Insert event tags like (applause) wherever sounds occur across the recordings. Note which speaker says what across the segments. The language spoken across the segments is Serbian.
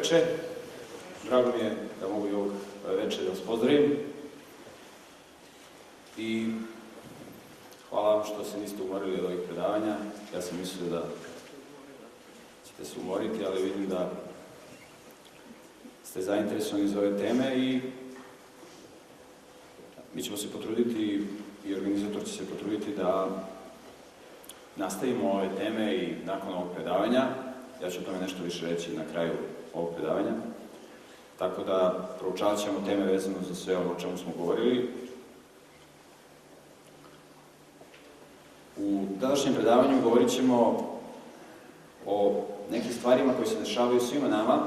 Speaker 1: veče. Drago mi je da mogu i ovog veče da vas pozdravim. I hvala vam što se niste umorili od ovih predavanja. Ja sam mislio da ćete se umoriti, ali vidim da ste zainteresovani za ove teme i mi ćemo se potruditi i organizator će se potruditi da nastavimo ove teme i nakon ovog predavanja. Ja ću o tome nešto više reći na kraju ovog predavanja. Tako da proučavat ćemo teme vezano za sve ono o čemu smo govorili. U današnjem predavanju govorit ćemo o nekim stvarima koje se dešavaju svima nama,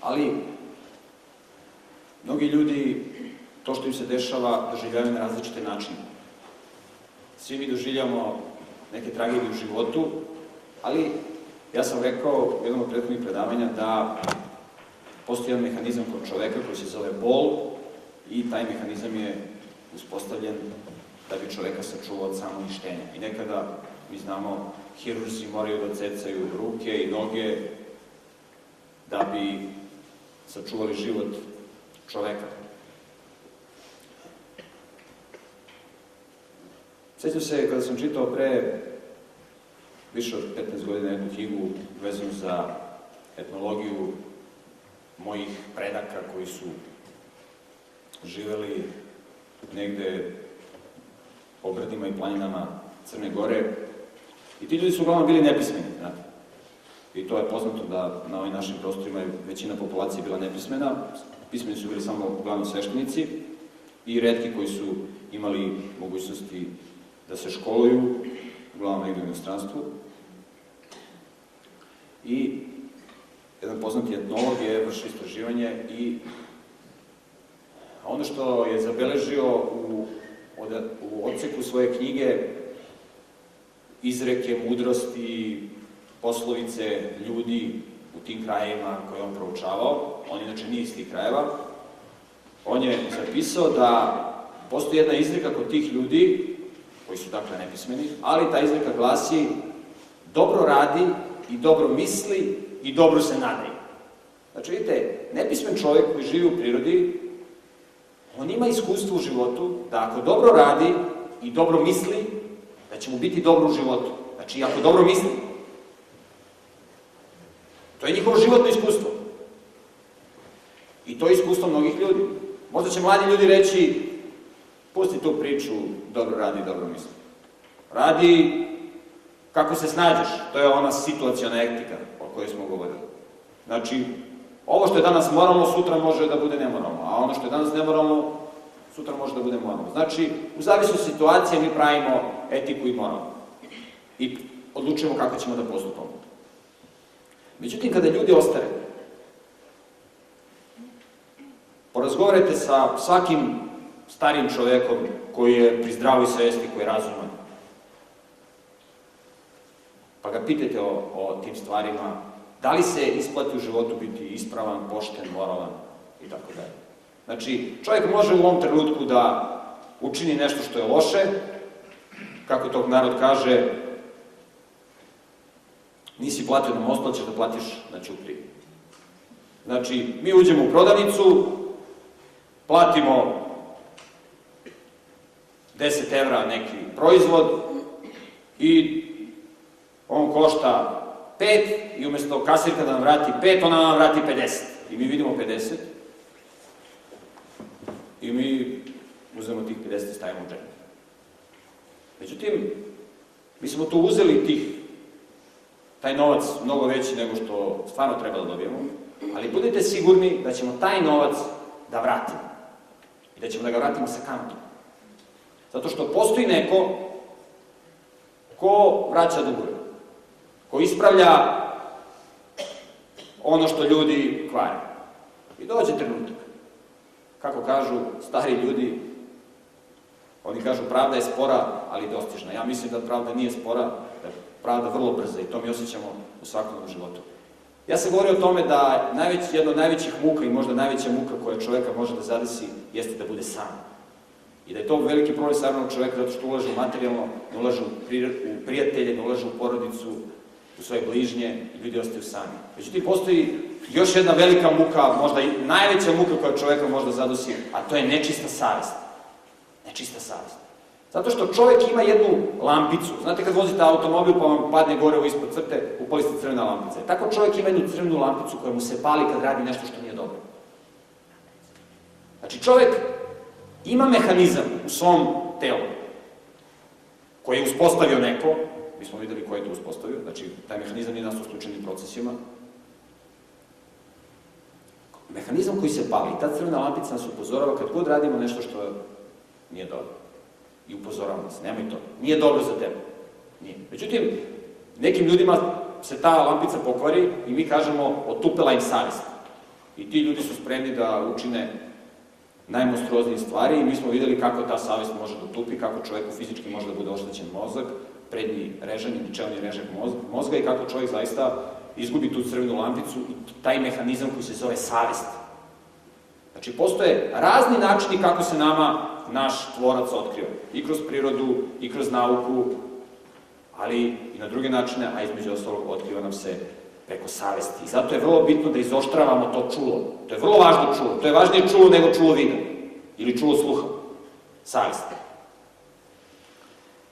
Speaker 1: ali mnogi ljudi to što im se dešava doživljavaju na različite načine. Svi mi doživljamo neke tragedije u životu, ali ja sam rekao u jednom od prethodnih predavanja da postoji jedan mehanizam kod čoveka koji se zove bol i taj mehanizam je uspostavljen da bi čoveka sačuvao od samouništenja. I nekada, mi znamo, hirurzi moraju da cecaju ruke i noge da bi sačuvali život čoveka. Sjećam se kada sam čitao pre više od 15 godina jednu knjigu vezanu za etnologiju mojih predaka koji su živeli negde po brdima i planinama Crne Gore. I ti ljudi su uglavnom bili nepismeni. I to je poznato da na ovim našim prostorima je većina populacije bila nepismena. Pismeni su bili samo uglavnom sveštenici i redki koji su imali mogućnosti da se školuju, uglavnom negde u inostranstvu. I jedan poznati etnolog je vrši istraživanje i ono što je zabeležio u, u odseku svoje knjige izreke, mudrosti, poslovice ljudi u tim krajevima koje on proučavao, on inače nije iz tih krajeva, on je zapisao da postoji jedna izreka kod tih ljudi koji su dakle nepismeni, ali ta izreka glasi dobro radi i dobro misli i dobro se nadaje. Znači, vidite, nepismen čovjek koji živi u prirodi, on ima iskustvo u životu da ako dobro radi i dobro misli, da će mu biti dobro u životu. Znači, ako dobro misli, to je njihovo životno iskustvo. I to je iskustvo mnogih ljudi. Možda će mladi ljudi reći, pusti tu priču, dobro radi, dobro misli. Radi kako se snađeš, to je ona situacijona etika o kojoj smo govorili. Znači, ovo što je danas moralno, sutra može da bude nemoralno, a ono što je danas nemoralno, sutra može da bude moralno. Znači, u zavisnu situacije mi pravimo etiku i moral. I odlučujemo kako ćemo da postupamo. Međutim, kada ljudi ostare, porazgovarajte sa svakim starim čovekom koji je pri zdravoj svesti, koji je razuman. Pa ga pitajte o, o tim stvarima, da li se isplati u životu biti ispravan, pošten, moralan i tako dalje. Znači, čovjek može u ovom trenutku da učini nešto što je loše, kako tog narod kaže, nisi platio na mostu, ćeš da platiš na čupri. Znači, mi uđemo u prodavnicu, platimo 10 evra neki proizvod i on košta 5 i umesto kasirka da nam vrati 5, ona nam vrati 50. I mi vidimo 50 i mi uzmemo tih 50 i stavimo u džep. Međutim, mi smo tu uzeli tih, taj novac mnogo veći nego što stvarno treba da dobijemo, ali budite sigurni da ćemo taj novac da vratimo. I da ćemo da ga vratimo sa kamatom. Zato što postoji neko ko vraća dugove, ko ispravlja ono što ljudi kvare. I dođe trenutak. Kako kažu stari ljudi, oni kažu pravda je spora, ali dostižna. Ja mislim da pravda nije spora, da je pravda vrlo brza i to mi osjećamo u svakodnevnom životu. Ja sam govorio o tome da najveć, jedno od najvećih muka i možda najveća muka koja čoveka može da zadesi jeste da bude sam. I da je to veliki problem savremenog čoveka zato što ulaže u materijalno, ne ulaže u, prijatelje, ne ulaže u porodicu u svoje bližnje i ljudi ostaju sami. Međutim, postoji još jedna velika muka, možda i najveća muka koja čoveka možda zadosi, a to je nečista savest. Nečista savest. Zato što čovek ima jednu lampicu. Znate kad vozite automobil pa vam padne gore u ispod crte, upali ste crvena lampica. Tako čovek ima jednu crvenu lampicu koja mu se pali kad radi nešto što nije dobro. Znači čovek ima mehanizam u svom telu koji je uspostavio neko, mi smo videli ko je to uspostavio, znači taj mehanizam nije nastao slučajnim procesima, mehanizam koji se pali, ta crvena lampica nas upozorava kad god radimo nešto što nije dobro. I upozorava nas, nemoj to, nije dobro za tebe. Nije. Međutim, nekim ljudima se ta lampica pokvari i mi kažemo otupela im savest. I ti ljudi su spremni da učine najmonstruoznije stvari i mi smo videli kako ta savest može da tupi, kako čoveku fizički može da bude oštećen mozak, prednji režan ili čelni režak mozga i kako čovjek zaista izgubi tu crvenu lampicu i taj mehanizam koji se zove savest. Znači, postoje razni načini kako se nama naš tvorac otkriva. I kroz prirodu, i kroz nauku, ali i na druge načine, a između ostalog otkriva nam se preko savesti. I zato je vrlo bitno da izoštravamo to čulo. To je vrlo važno čulo. To je važnije čulo nego čulo vida. Ili čulo sluha. Savest.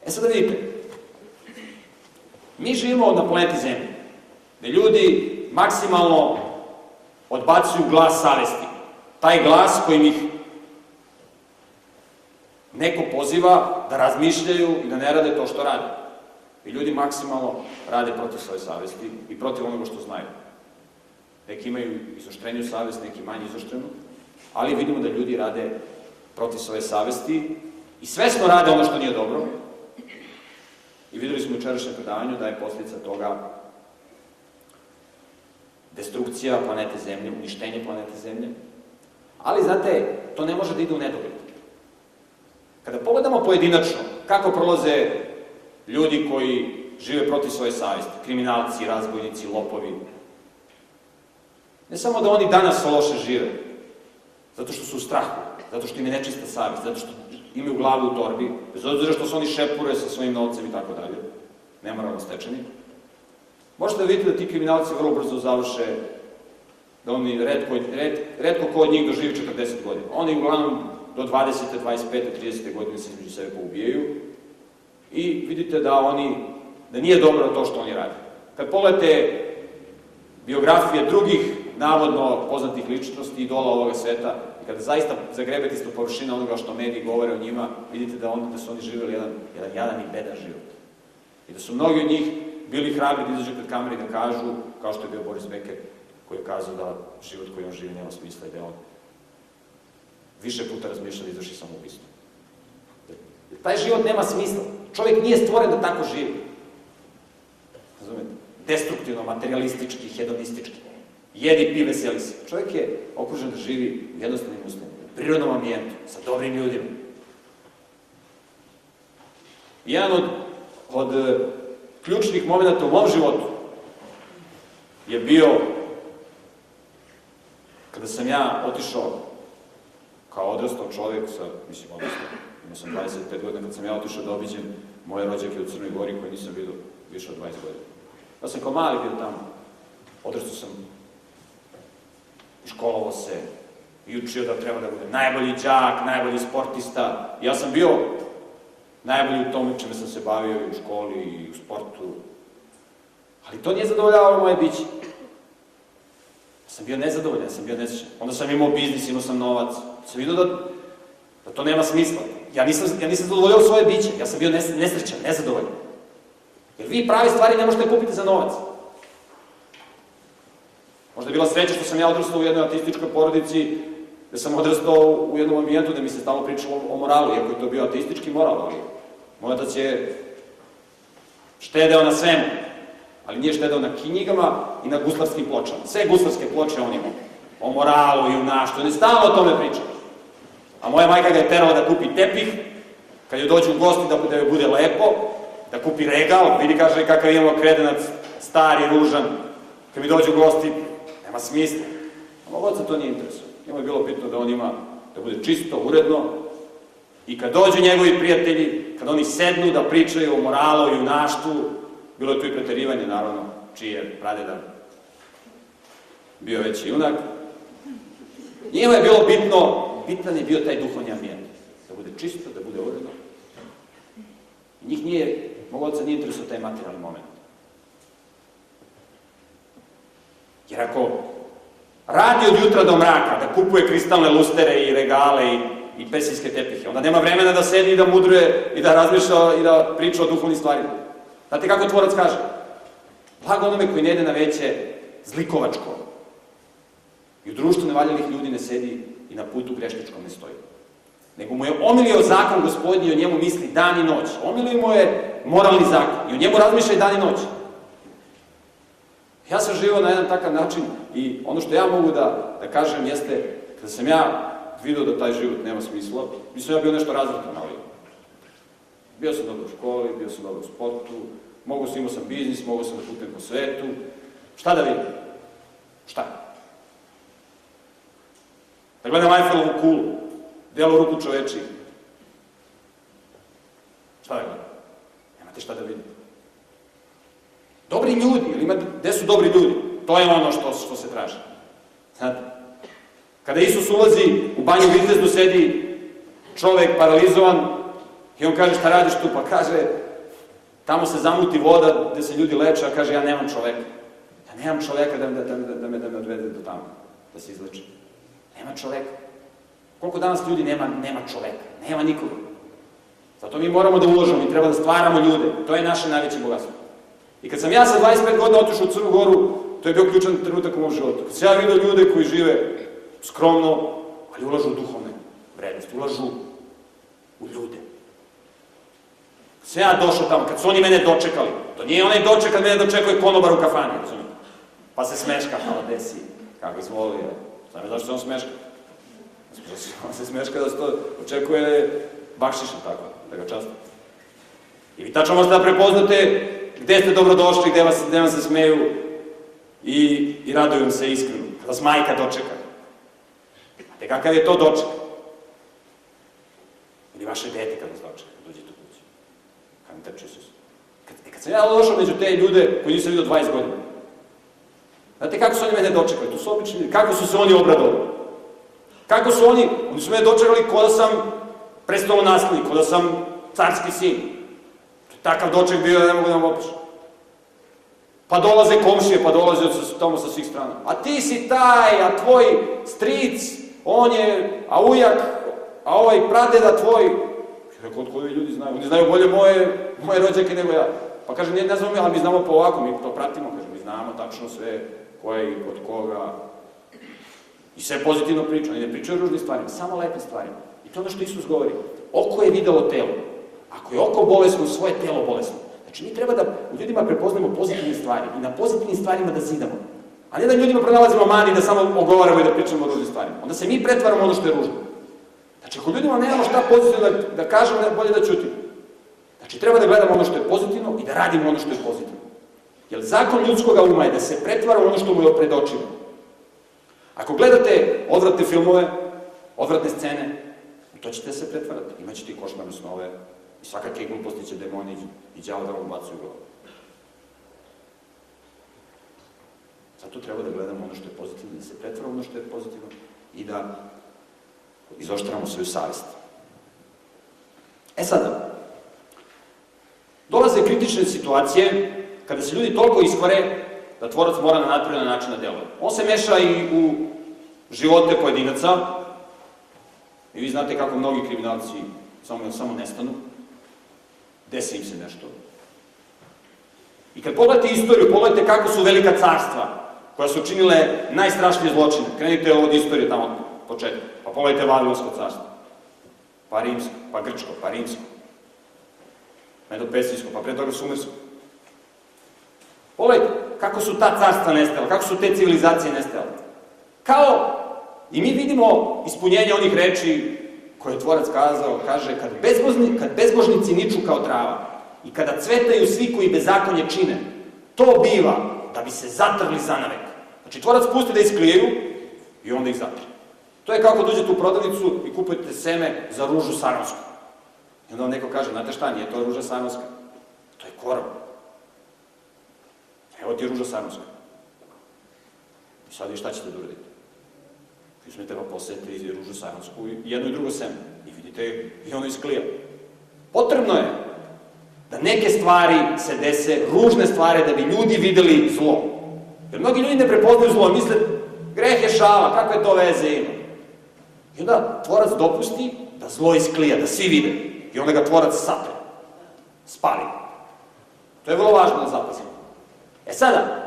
Speaker 1: E sad da vidite. Mi živimo na planeti Zemlji, gde ljudi maksimalno odbacuju glas savesti. Taj glas kojim ih neko poziva da razmišljaju i da ne rade to što rade. I ljudi maksimalno rade protiv svoje savesti i protiv onoga što znaju. Neki imaju izoštreniju savest, neki manje izoštrenu, ali vidimo da ljudi rade protiv svoje savesti i svesno rade ono što nije dobro. I videli smo u čerašnjem predavanju da je posljedica toga destrukcija planete Zemlje, uništenje planete Zemlje. Ali, znate, to ne može da ide u nedogled. Kada pogledamo pojedinačno kako prolaze ljudi koji žive protiv svoje savjesti, kriminalci, razbojnici, lopovi. Ne samo da oni danas loše žive, zato što su u strahu, zato što im je nečista savjest, zato što imaju glavu u torbi, bez obzira što su oni šepure sa svojim novcem i tako dalje, nemoralno stečeni. Možete da vidite da ti kriminalci vrlo brzo završe, da oni redko, red, redko ko od njih doživi 40 godina. Oni uglavnom do 20. 25. 30. godine se između sebe poubijaju, i vidite da oni, da nije dobro to što oni rade. Kad pogledate biografije drugih navodno poznatih ličnosti, idola ovoga sveta, i kada zaista zagrebete isto površina onoga što mediji govore o njima, vidite da, oni, da su oni živjeli jedan, jedan jadan i bedan život. I da su mnogi od njih bili hrabri da izađu pred kamere i da kažu, kao što je bio Boris Becker, koji je kazao da život koji on živi nema smisla i da on više puta razmišljali da izvrši samoubistvo. Taj život nema smisla. Čovjek nije stvoren da tako živi. Razumete? Destruktivno, materialistički, hedonistički. Jedi, pi, veseli se. Čovjek je okružen da živi u jednostavnim uslovima, u prirodnom ambijentu, sa dobrim ljudima. Jedan od, od e, ključnih momenta u mom životu je bio kada sam ja otišao kao odrastao čovjek sa, mislim, odrastao, imao sam 25 godina kad sam ja otišao da obiđem moje rođake u Crnoj Gori koje nisam vidio više od 20 godina. Ja sam kao mali bio tamo, odrastao sam, školovao se, i učio da treba da bude najbolji đak, najbolji sportista. Ja sam bio najbolji u tome čime sam se bavio i u školi i u sportu. Ali to nije zadovoljavalo moje biće. Ja sam bio nezadovoljan, ja sam bio nesrećan. Onda sam imao biznis, imao sam novac. Sam vidio da, da to nema smisla. Ja nisam, ja nisam zadovoljao svoje biće, ja sam bio nesrećan, nezadovoljan. Jer vi pravi stvari ne možete kupiti za novac. Možda je bila sreća što sam ja odrastao u jednoj ateističkoj porodici, da sam odrastao u jednom ambijentu da mi se stalno pričalo o moralu, iako je to bio ateistički moral, ali moj otac je štedeo na svemu, ali nije štedeo na knjigama i na guslarskim pločama. Sve guslarske ploče on ima. O moralu i u našto, on je stalno o tome pričao. A moja majka ga je terala da kupi tepih, kad joj dođu u gosti da, joj bude lepo, da kupi regal, vidi kaže kakav imamo kredenac, stari, ružan. Kad mi dođu u gosti, nema smisla. A mog oca to nije interesuje. Njemu je bilo bitno da on ima, da bude čisto, uredno, i kad dođu njegovi prijatelji, kad oni sednu da pričaju o moralu junaštvu, Bilo je tu i preterivanje, naravno, čiji je pradeda bio veći junak. Njima je bilo bitno, bitan je bio taj duhovni ambijent. Da bude čisto, da bude uredno. Njih nije, mogu oca nije interesuo taj materijalni moment. Jer ako radi od jutra do mraka, da kupuje kristalne lustere i regale i, i pesijske tepihe, onda nema vremena da sedi i da mudruje i da razmišlja i da priča o duhovnim stvarima. Znate kako tvorac kaže? Blago onome koji ne ide na veće zlikovačko. I u društvu nevaljenih ljudi ne sedi i na putu grešničkom ne stoji. Nego mu je omilio zakon gospodnji i o njemu misli dan i noć. Omilio mu je moralni zakon i o njemu razmišlja i dan i noć. Ja sam živao na jedan takav način i ono što ja mogu da, da kažem jeste, kada sam ja vidio da taj život nema smisla, mislim ja bio nešto razvrtan, ali bio sam dobro u školi, bio sam dobro u sportu, mogu sam, imao sam biznis, mogu sam da putujem po svetu, šta da vidim? Šta? Da gledam Eiffelovu kulu, delo ruku čoveči. Šta da gledam? Nemate šta da vidim. Dobri ljudi, ili ima, gde su dobri ljudi? To je ono što, što se traži. Znate? Kada Isus ulazi u banju Vitezdu, sedi čovek paralizovan i on kaže šta radiš tu? Pa kaže, tamo se zamuti voda gde se ljudi leče, a kaže ja nemam čoveka. Ja nemam čoveka da, da, da, da, me, da me odvede do tamo, da se izleči. Nema čoveka. Koliko danas ljudi nema, nema čoveka, nema nikoga. Zato mi moramo da uložimo, mi treba da stvaramo ljude. To je naše najveće bogatstvo. I kad sam ja sa 25 godina otišao u Crnu Goru, to je bio ključan trenutak u mom životu. Kad sam ja vidio ljude koji žive skromno, ali ulažu u duhovne vrednosti, ulažu u ljude. Kad sam ja došao tamo, kad su oni mene dočekali, to nije onaj doček kad mene dočekao konobar u kafani? Pa se smeška, hvala, desi, kako izvoli, Znam zašto se on smeška. On se smeška da se to očekuje bakšišom tako, da ga častu. I vi tačno možete da prepoznate gde ste dobrodošli, gde, vas, gde vam se smeju i, i raduju se iskreno. Kada vas majka dočeka. Znate kakav je to doček? Ili vaše dete kad vas dočeka, kad dođete kuću. Kad mi trče Isus. Kad, e, kad sam ja došao među te ljude koji nisam vidio 20 godina, Znate kako su oni mene dočekali? To su obični. Kako su se oni obradovali? Kako su oni? Oni su mene dočekali kod da sam prestalo naslednik, kod da sam carski sin. Takav doček bio ne mogu da vam opišem. Pa dolaze komšije, pa dolaze od tamo sa svih strana. A ti si taj, a tvoj stric, on je, a ujak, a ovaj pradeda tvoj. Rekao, od koji ljudi znaju? Oni znaju bolje moje, moje rođake nego ja. Pa kaže, ne, ne znamo mi, ali mi znamo po ovako, mi to pratimo, kaže, mi znamo tačno sve ko je i kod koga. I sve pozitivno priča, oni ne pričaju o ružnim stvarima, samo lepe stvarima. I to je ono što Isus govori. Oko je videlo telo. Ako je oko bolesno, svoje telo bolesno. Znači, mi treba da u ljudima prepoznamo pozitivne stvari i na pozitivnim stvarima da zidamo. A ne da ljudima pronalazimo mani da samo ogovaramo i da pričamo o ružnim stvarima. Onda se mi pretvaramo ono što je ružno. Znači, ako ljudima nemamo šta pozitivno da, da kažemo, bolje da ćutimo. Znači, treba da gledamo ono što je pozitivno i da radimo ono što je pozitivno. Jer zakon ljudskog uma je da se pretvara ono što mu je pred očima. Ako gledate odvratne filmove, odvratne scene, to ćete se pretvarati. Imaćete i košmarne snove, i svakake gluposti će demoni i djavo da vam bacuju glavu. Zato treba da gledamo ono što je pozitivno, da se pretvara ono što je pozitivno i da izoštramo svoju savest. E sada, dolaze kritične situacije kada se ljudi toliko iskvare da tvorac mora na nadprirodan način da. On se meša i u živote pojedinaca, i vi znate kako mnogi kriminalci samo, samo nestanu, desi im se nešto. I kad pogledate istoriju, pogledajte kako su velika carstva, koja su činile najstrašnije zločine, krenite od istorije tamo od početka, pa pogledajte Vavilonsko carstvo, pa Rimsko, pa Grčko, pa Rimsko, Medopesijsko, pa pre toga Sumersko. Pogledajte kako su ta carstva nestala, kako su te civilizacije nestale. Kao, i mi vidimo ispunjenje onih reči koje je tvorac kazao, kaže, kad, bezbožni, kad bezbožnici niču kao trava i kada cvetaju svi koji bezakonje čine, to biva da bi se zatrli zanavek. Znači, tvorac pusti da isklijaju i onda ih zatri. To je kako dođete u prodavnicu i kupujete seme za ružu saronsku. I onda vam neko kaže, znate šta, nije to ruža saronska, to je korov. Evo ti je Ruža Sarnovska. I sad vi šta ćete da uradite? Vi smete da posetite i Ružu Sarnovsku i jedno i drugo seme. I vidite i ono isklija. Potrebno je da neke stvari se dese, ružne stvari, da bi ljudi videli zlo. Jer mnogi ljudi ne prepoznaju zlo, misle, greh je šala, kakve to veze ima? I onda tvorac dopusti da zlo isklija, da svi vide. I onda ga tvorac sapre, spali. To je vrlo važno da zapazimo. E sada,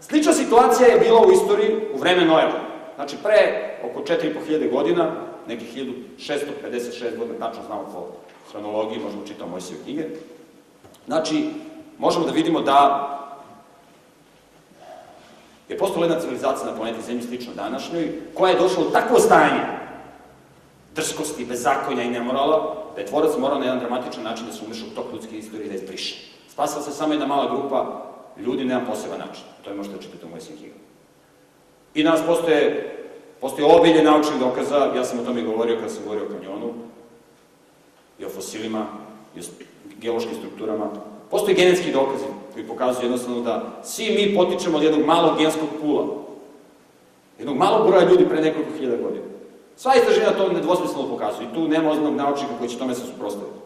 Speaker 1: slična situacija je bila u istoriji u vreme Nojeva. Znači, pre oko 4500 godina, nekih 1656 godina, tačno znamo po hronologiji, možemo čitamo Mojsije knjige. Znači, možemo da vidimo da je postala jedna civilizacija na planeti Zemlji slično današnjoj, koja je došla u takvo stanje drskosti, bezakonja i nemorala, da je tvorac morao na jedan dramatičan način da se umeša u tok ljudske istorije i da je izbriše. Spasala se samo jedna mala grupa ljudi jedan poseban način. To je možete da čitati u mojoj knjigu. I danas postoje, postoje obilje naučnih dokaza, ja sam o tome govorio kada sam govorio o kanjonu, i o fosilima, i o geološkim strukturama. Postoje genetski dokazi koji pokazuju jednostavno da svi mi potičemo od jednog malog genskog pula. Jednog malog broja ljudi pre nekoliko hiljada godina. Sva istraženja to nedvosmisleno pokazuju i tu nema ozbiljnog naučnika koji će tome se suprostaviti.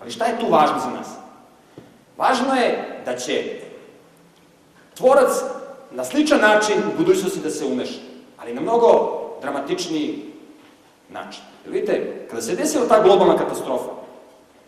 Speaker 1: Ali šta je tu važno za nas? Važno je da će tvorac na sličan način u budućnosti da se umeša, ali na mnogo dramatičniji način. Jer vidite, kada se desila ta globalna katastrofa,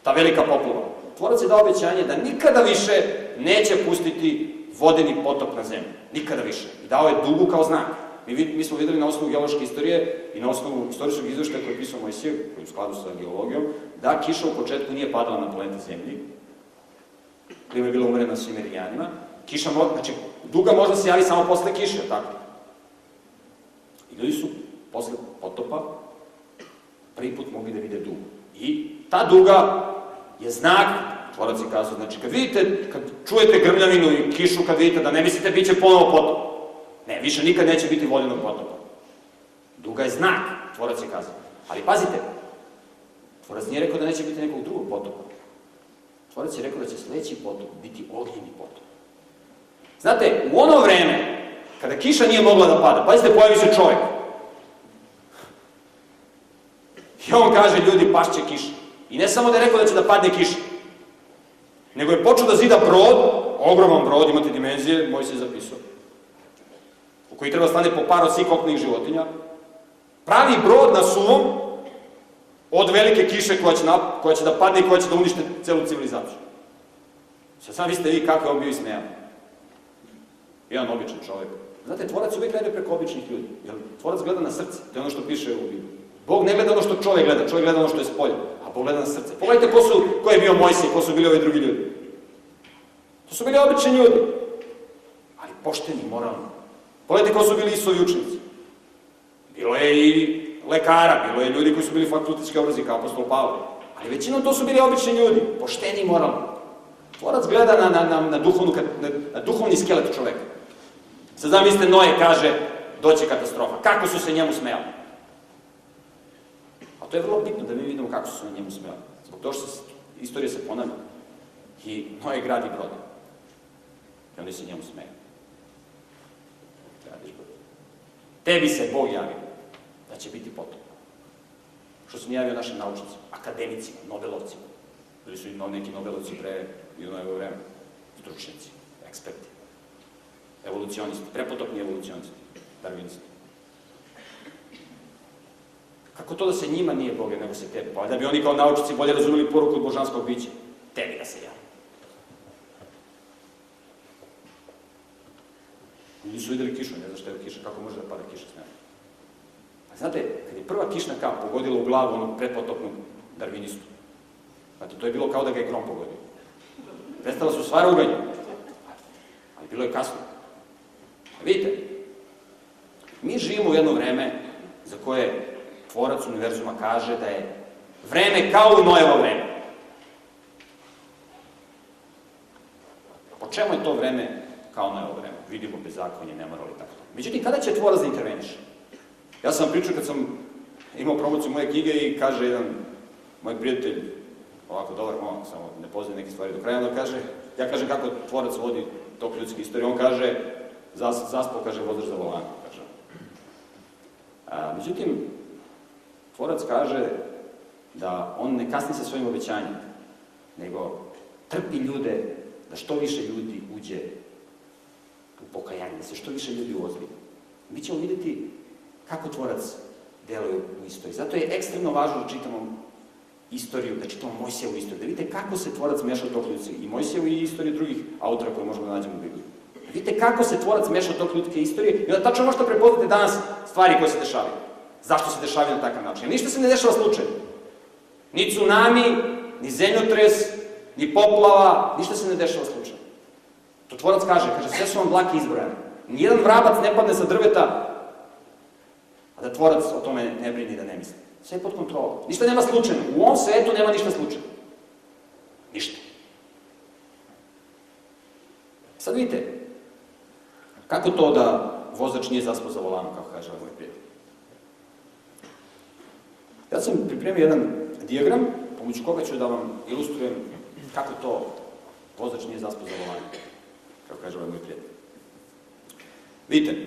Speaker 1: ta velika poplava, tvorac je dao obećanje da nikada više neće pustiti vodeni potop na zemlju. Nikada više. I dao je dugu kao znak. Mi, mi smo videli na osnovu geološke istorije i na osnovu istorijskog izveštaja koji je pisao Mojsije, koji je u skladu sa geologijom, da kiša u početku nije padala na planeti Zemlji, klima je bila umerena svim meridijanima, kiša, znači, duga možda se javi samo posle kiše, tako? I ljudi su posle potopa prvi put mogli da vide dugu. I ta duga je znak, tvorac je kazao, znači kad vidite, kad čujete grmljavinu i kišu, kad vidite da ne mislite bit će ponovo potop. Ne, više nikad neće biti vodenog potopa. Duga je znak, tvorac je kazao. Ali pazite, tvorac nije rekao da neće biti nekog drugog potopa. Tvorac je rekao da će sledeći potop biti ognjeni potop. Znate, u ono vreme, kada kiša nije mogla da pada, pazite, pojavi se čovjek. I on kaže, ljudi, pašće kiša. I ne samo da je rekao da će da padne kiša, nego je počeo da zida brod, ogroman brod, imate dimenzije, moj se zapisao, u koji treba stane po par od svih oknih životinja, pravi brod na suvom od velike kiše koja će, na, koja će da padne i koja će da unište celu civilizaciju. Sad sam vi ste vi kako je on bio ismejan. Jedan običan čovjek. Znate, tvorac uvijek gleda preko običnih ljudi. Jer tvorac gleda na srce, to je ono što piše u Bibliji. Bog ne gleda ono što čovjek gleda, čovjek gleda ono što je spolje, a Bog gleda na srce. Pogledajte ko, su, ko je bio Mojsij, ko su bili ovi drugi ljudi. To su bili obični ljudi, ali pošteni, moralni. Pogledajte ko su bili Isovi učenici. Bilo je i lekara, bilo je ljudi koji su bili fakultetski obrazi, kao apostol Pavle. Ali većinom to su bili obični ljudi, pošteni i moralni. Tvorac gleda na, na, na, na, duhovnu, na, na duhovni skelet čoveka. Sad zamislite, Noje kaže, doće katastrofa. Kako su se njemu smejali? A to je vrlo bitno da mi vidimo kako su se njemu smejali. Zbog toga što se, istorija se ponavlja. I Noje gradi brod. I oni se njemu smeju. Gradiš brod. Tebi se Bog javio da će biti potop. Što se mi javio našim naučnicima, akademicima, nobelovcima. Bili su i neki nobelovci pre novo vreme. Stručnici, eksperti, evolucionisti, prepotopni evolucionisti, darwinisti. Kako to da se njima nije Boga nego se tebi? Pa da bi oni kao naučici bolje razumeli poruku od božanskog bića. Tebi da se javi. Ljudi su videli kišu, ne znaš šta je kiša, kako može da pada kiša s neba. A znate, kad je prva kišna kap pogodila u glavu onog prepotopnog darvinistu, znate, to je bilo kao da ga je grom pogodio. Prestala su sva ruganja. Ali bilo je kasno. Vidite, mi živimo u jedno vreme za koje tvorac univerzuma kaže da je vreme kao u Nojevo vreme. Po čemu je to vreme kao Nojevo vreme? Vidimo bezakonje, nemoral i tako. Međutim, kada će tvorac da interveniše? Ja sam pričao kad sam imao promociju moje knjige i kaže jedan moj prijatelj, ovako dobar momak, samo ne poznaje neke stvari do kraja, onda kaže, ja kažem kako tvorac vodi tok ljudske istorije. On kaže, zas, zaspo, kaže, vozač za volan, kaže. A, međutim, tvorac kaže da on ne kasni sa svojim obećanjem, nego trpi ljude, da što više ljudi uđe u pokajanje, da se što više ljudi ozbi. Mi ćemo vidjeti kako tvorac deluje u istoriji. Zato je ekstremno važno da čitamo istoriju, da čitamo Mojsijevu istoriju, da vidite kako se tvorac meša u ljudske i Mojsijevu i istoriju drugih autora koje možemo da nađemo u Bibliji. Vidite kako se tvorac meša u tok ljudske istorije i onda tačno možete prepoznati danas stvari koje se dešavaju. Zašto se dešavaju na takav način? Ništa se ne dešava slučajno. Ni tsunami, ni zemljotres, ni poplava, ništa se ne dešava slučajno. To tvorac kaže, kaže, sve su vam dlake izbrojane. Nijedan vrabac ne padne sa drveta, a da tvorac o tome ne brini da ne misli. Sve je pod kontrolom. Ništa nema slučajno. U ovom svetu nema ništa slučajno. Ništa. Sad vidite, kako to da vozač nije zaspao za volanom, kako kaže moj prijatelj. Ja sam pripremio jedan dijagram, pomoću koga ću da vam ilustrujem kako to vozač nije zaspao za volanom, kako kaže ovaj moj prijatelj. Vidite,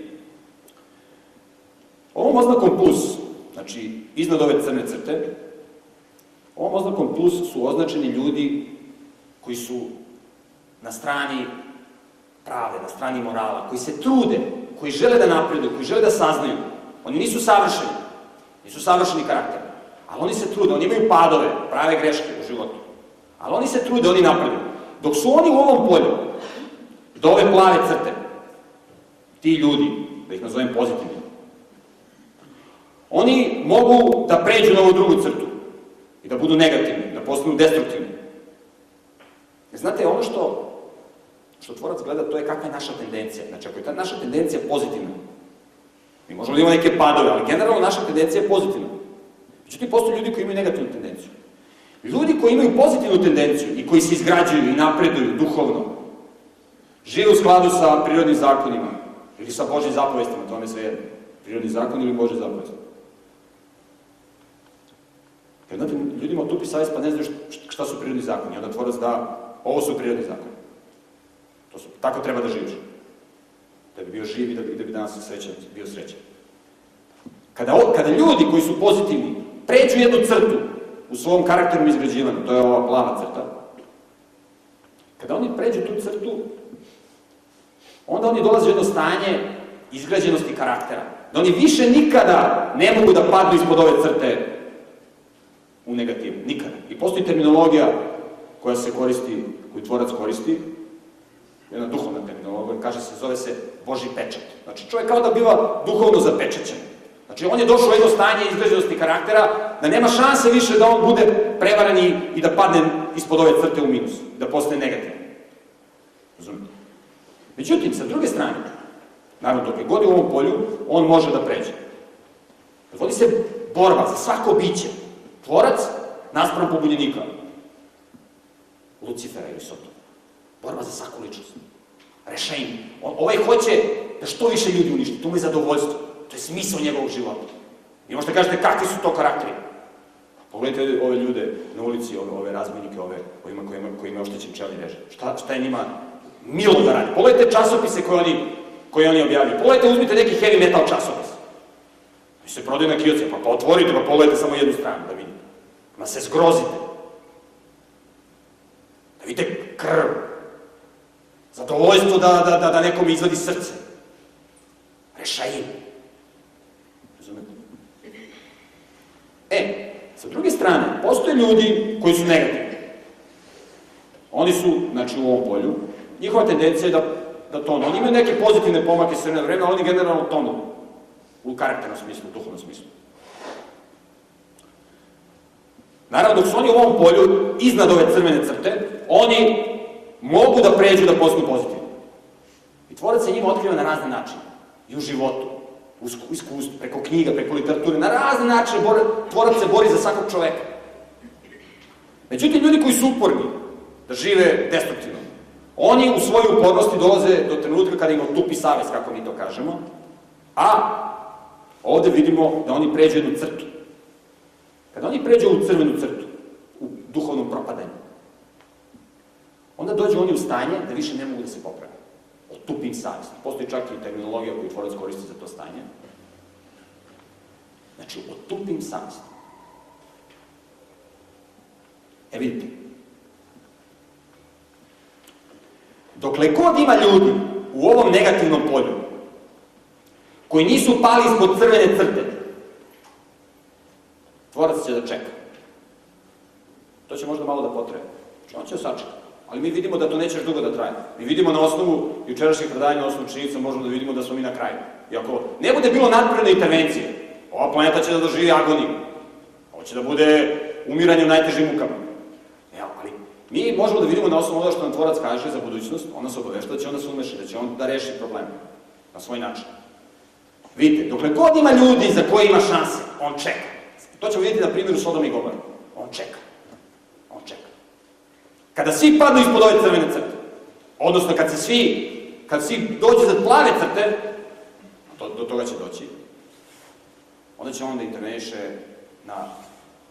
Speaker 1: ovom oznakom plus, znači iznad ove crne crte, ovom oznakom plus su označeni ljudi koji su na strani prave, na strani morala, koji se trude, koji žele da napreduju, koji žele da saznaju. Oni nisu savršeni, nisu savršeni karakter, ali oni se trude, oni imaju padove, prave greške u životu. Ali oni se trude, oni napreduju. Dok su oni u ovom polju, do ove plave crte, ti ljudi, da ih nazovem pozitivni, oni mogu da pređu na ovu drugu crtu i da budu negativni, da postanu destruktivni. Znate, ono što, što tvorac gleda, to je kakva je naša tendencija. Znači, ako je ta naša tendencija pozitivna, mi možemo da imamo neke padove, ali generalno naša tendencija je pozitivna. Međutim, postoje ljudi koji imaju negativnu tendenciju. Ljudi koji imaju pozitivnu tendenciju i koji se izgrađuju i napreduju duhovno, žive u skladu sa prirodnim zakonima ili sa Božim zapovestima, to je sve jedno. Prirodni zakon ili Boži zapovest. Kad znate, ljudima otupi savjest pa ne znaju šta su prirodni zakoni, onda tvorac da ovo su prirodni zakoni. To su, tako treba da živiš. Da bi bio živ i da bi, da bi danas srećan, bio srećan. Kada, kada ljudi koji su pozitivni pređu jednu crtu u svom karakternom izgrađivanju, to je ova plava crta, kada oni pređu tu crtu, onda oni dolaze u jedno stanje izgrađenosti karaktera. Da oni više nikada ne mogu da padnu ispod ove crte u negativu. Nikada. I postoji terminologija koja se koristi, koju tvorac koristi, jedna duhovna terminologija, kaže se, zove se Boži pečat. Znači, čovjek kao da biva duhovno zapečećen. Znači, on je došao u jedno stanje izgrađenosti karaktera, da nema šanse više da on bude prevaran i, da padne ispod ove crte u minus, da postane negativan. Razumite? Međutim, sa druge strane, naravno, dok je god u ovom polju, on može da pređe. Vodi se borba za svako biće. Tvorac naspram pobunjenika. Lucifera ili Sotona. Borba za svaku ličnost. Rešenje. On, ovaj hoće da što više ljudi uništi. To mu je zadovoljstvo. To je smisao njegovog života. I možete kažete kakvi su to karakteri. Pogledajte ove ljude na ulici, ove, ove razbojnike, ove, ovima koji, ima, koji ima oštećen čelni režim. Šta, šta je njima milo da radi? Pogledajte časopise koje oni, koje oni objavljaju. Pogledajte, uzmite neki heavy metal časopis. I se prodaju na kiosima, pa, pa otvorite, pa pogledajte samo jednu stranu da vidite. Ma se zgrozite. Da vidite krv. Zadovoljstvo da, da, da, da nekom izvadi srce. Rešajim. Razumete? E, sa druge strane, postoje ljudi koji su negativni. Oni su, znači, u ovom polju. Njihova tendencija je da, da tonu. Oni imaju neke pozitivne pomake s vremena vremena, ali oni generalno tonu. U karakternom smislu, u duhovnom smislu. Naravno, dok su oni u ovom polju, iznad ove crvene crte, oni mogu da pređu da postanu pozitivni. I tvorac se njima otkriva na razne načine. I u životu, u iskustvu, preko knjiga, preko literature, na razne načine bore, tvorac se bori za svakog čoveka. Međutim, ljudi koji su uporni, da žive destruktivno, oni u svojoj upornosti dolaze do trenutka kada im otupi savest, kako mi to kažemo, a ovde vidimo da oni pređu jednu crtu. Kada oni pređu u crvenu crtu, u duhovnom propadanju, onda dođu oni u stanje da više ne mogu da se poprave. otupim savjest. Postoji čak i terminologija koju tvorac koristi za to stanje. Znači, otupim savjest. E vidite, dokle god ima ljudi u ovom negativnom polju, koji nisu pali ispod crvene crte, tvorac će da čeka. To će možda malo da potrebe. Znači, on će sačeka. Ali mi vidimo da to neće dugo da traje. Mi vidimo na osnovu jučerašnjih predanja, na osnovu činjenica, možemo da vidimo da smo mi na kraju. I ako ne bude bilo nadprirodne intervencije, ova planeta će da doživi agoniju. Ovo će da bude umiranje u najtežim mukama. Evo, ali mi možemo da vidimo na osnovu onoga što nam tvorac kaže za budućnost, ona se obavešta da će onda se umeši, da će on da reši problem na svoj način. Vidite, dokle god ima ljudi za koje ima šanse, on čeka. To ćemo vidjeti na primjeru Sodoma i Gomora. On čeka. Kada svi padnu ispod ove crvene crte, odnosno kad se svi, kad svi dođe za plave crte, to, do toga će doći, onda će on da interveniše na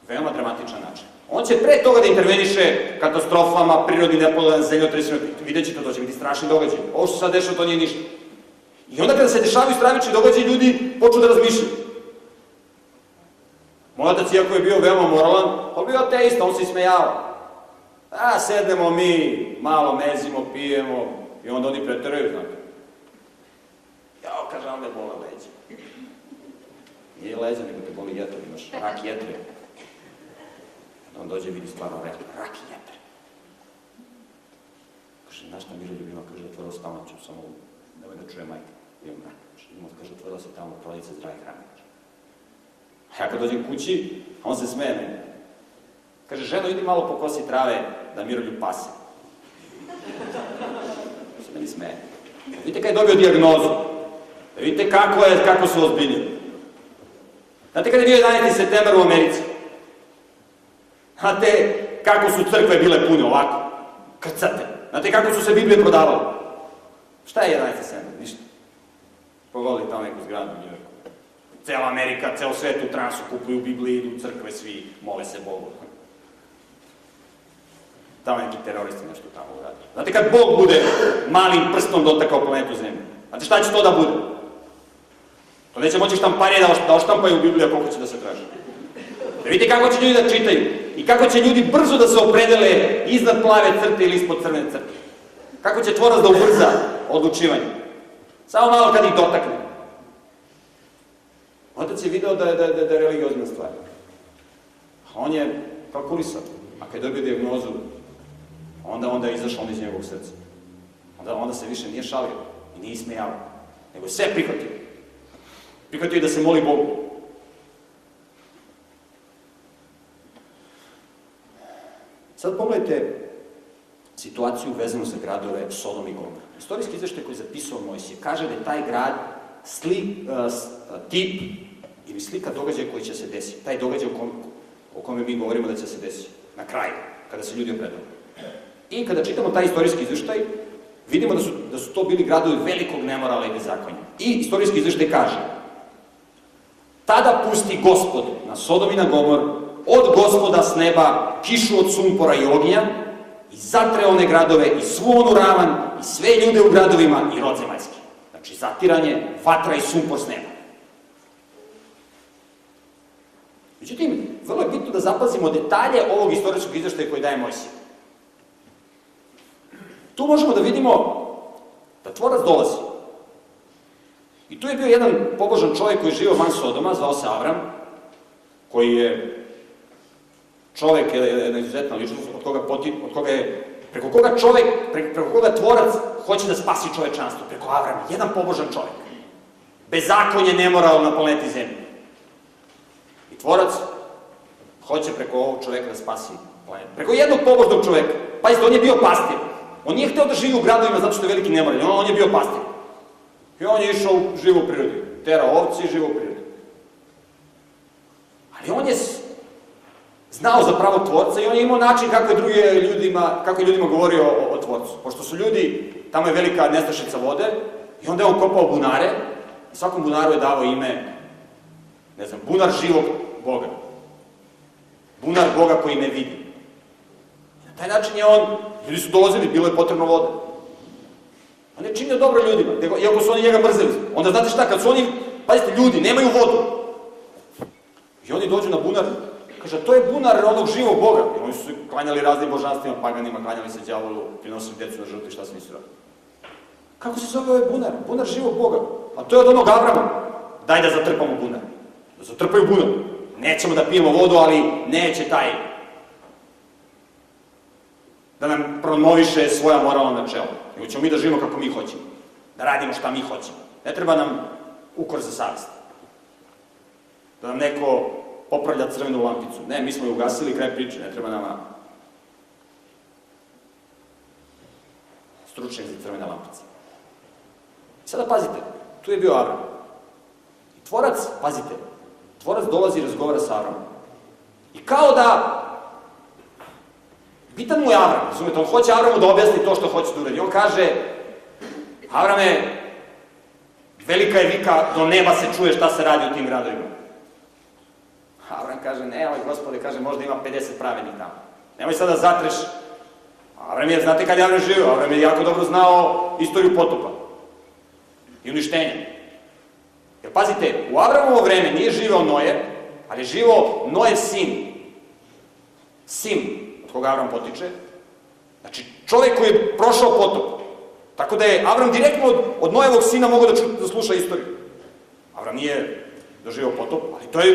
Speaker 1: veoma dramatičan način. On će pre toga da interveniše katastrofama, prirodnim nepodobama, zemljotresima, vidjet ćete, to će biti strašni događaj. Ovo što sad dešava, to nije ništa. I onda kada se dešavaju stravični događaj, ljudi počnu da razmišljaju. Moj otac, iako je bio veoma moralan, on bio ateista, on se ismejao. A, sednemo mi, malo mezimo, pijemo, i onda oni preteraju, znate. Jao, kaže, onda bola leđa. Nije leđa, nego te boli jetra, imaš rak jetre. On dođe vidi stvarno rak, rak jetre. Kaže, znaš šta Miro ljubima, kaže, otvorao stamaću, samo nemoj da čuje majka. Imam rak. Kaže, otvorao se tamo prodice zdrave hrane. A ja kad dođem kući, on se meni. Kaže, ženo, idi malo po kosi trave da Miroljub pase. Se meni smeje. Vidite kada je dobio diagnozu. Da vidite kako, je, kako su ozbiljni. Znate kada je bio 11. septembar u Americi? Znate kako su crkve bile pune ovako? Krcate. Znate kako su se Biblije prodavale? Šta je 11. septembar? Ništa. Pogodi tamo neku zgradu u Njujorku. Cela Amerika, ceo svet u transu, kupuju Biblije, idu crkve, svi mole se Bogu. Tamo neki teroristi nešto tamo uradi. Znate kad Bog bude malim prstom dotakao planetu Zemlju? Znate šta će to da bude? To neće moći štamparije da, da oštampaju Bibliju koliko će da se traži. Da vidite kako će ljudi da čitaju i kako će ljudi brzo da se opredele iznad plave crte ili ispod crvene crte. Kako će tvorac da ubrza odlučivanje. Samo malo kad ih dotakne. Otac je video da je, da, je, da je religiozna stvar. A on je kalkulisao. A kad je dobio diagnozu, onda, onda je izašao on iz njegovog srca. Onda, onda se više nije šalio i nije ismejao, nego je sve prihvatio. Prihvatio je da se moli Bogu. Sad pogledajte situaciju vezanu za gradove Sodom i Gomor. Istorijski izveštaj koji je zapisao Mojsije kaže da je taj grad sli, uh, tip ili slika događaja koji će se desiti. Taj događaj o, kom, o kome mi govorimo da će se desiti. Na kraju, kada se ljudi opredaju. I kada čitamo taj istorijski izveštaj, vidimo da su, da su to bili gradovi velikog nemorala i bezakonja. I istorijski izveštaj kaže Tada pusti gospod na Sodom i na Gomor od gospoda s neba kišu od sumpora i ognja i zatre one gradove i svu onu ravan i sve ljude u gradovima i rod zemaljski. Znači zatiranje, vatra i sumpor s neba. Međutim, vrlo je bitno da zapazimo detalje ovog istorijskog izveštaja koji daje Mojsije. Tu možemo da vidimo da tvorac dolazi. I tu je bio jedan pobožan čovjek koji je živio van Sodoma, zvao se Avram, koji je čovjek, jedna izuzetna ličnost, od koga, poti, od koga je, preko koga čovjek, preko, preko koga tvorac hoće da spasi čovečanstvo, preko Avrama, jedan pobožan čovjek. Bezakonje nemoralo na planeti Zemlji. I tvorac hoće preko ovog čoveka da spasi planetu. Preko jednog pobožnog čoveka. Pazite, on je bio pastir. On nije hteo da živi u gradovima zato što je veliki nemoral. On, on je bio pastir. I on je išao u živu prirodi. Tera ovci i živu prirodi. Ali on je znao za pravo tvorca i on je imao način kako je druge ljudima, kako je ljudima govorio o, o tvorcu. Pošto su ljudi, tamo je velika nestašica vode, i onda je on kopao bunare, i svakom bunaru je davo ime, ne znam, bunar živog Boga. Bunar Boga koji ne vidi. Taj način je on, ljudi su dolazili, bilo je potrebno vode. On je činio dobro ljudima, iako su oni njega mrzeli. Onda znate šta, kad su oni, pazite, ljudi, nemaju vodu. I oni dođu na bunar, kaže, to je bunar onog živog Boga. I oni su klanjali raznim božanstvima, paganima, klanjali se djavolu, prinosili decu na žrtvi, šta se nisu radili. Kako se zove ovaj bunar? Bunar živog Boga. A to je od onog Avrama. Daj da zatrpamo bunar. Da zatrpaju bunar. Nećemo da pijemo vodu, ali neće taj da nam promoviše svoja moralna načela. Nego ćemo mi da živimo kako mi hoćemo. Da radimo šta mi hoćemo. Ne treba nam ukor za savjest. Da nam neko popravlja crvenu lampicu. Ne, mi smo je ugasili, kraj priče, ne treba nama stručnjak za crvene lampice. Sada pazite, tu je bio Avram. I tvorac, pazite, tvorac dolazi i razgovara sa Avramom. I kao da Pitan mu je Avram, razumete, on hoće Avramu da objasni to što hoće da uradi. On kaže, Avrame, velika je vika, do neba se čuje šta se radi u tim gradovima. Avram kaže, ne, ovaj gospode, kaže, možda ima 50 pravednih tamo. Nemoj sada da zatreš. Avram je, znate kad je Avram živio, Avram je jako dobro znao istoriju potopa i uništenja. Jer pazite, u Avramovo vreme nije živeo Noje, ali je živeo Noje sin. Sim, koga Avram potiče. Znači, čovek koji je prošao potop. Tako da je Avram direktno od, od Nojevog sina mogao da, ču, da sluša istoriju. Avram nije doživao potop, ali to je,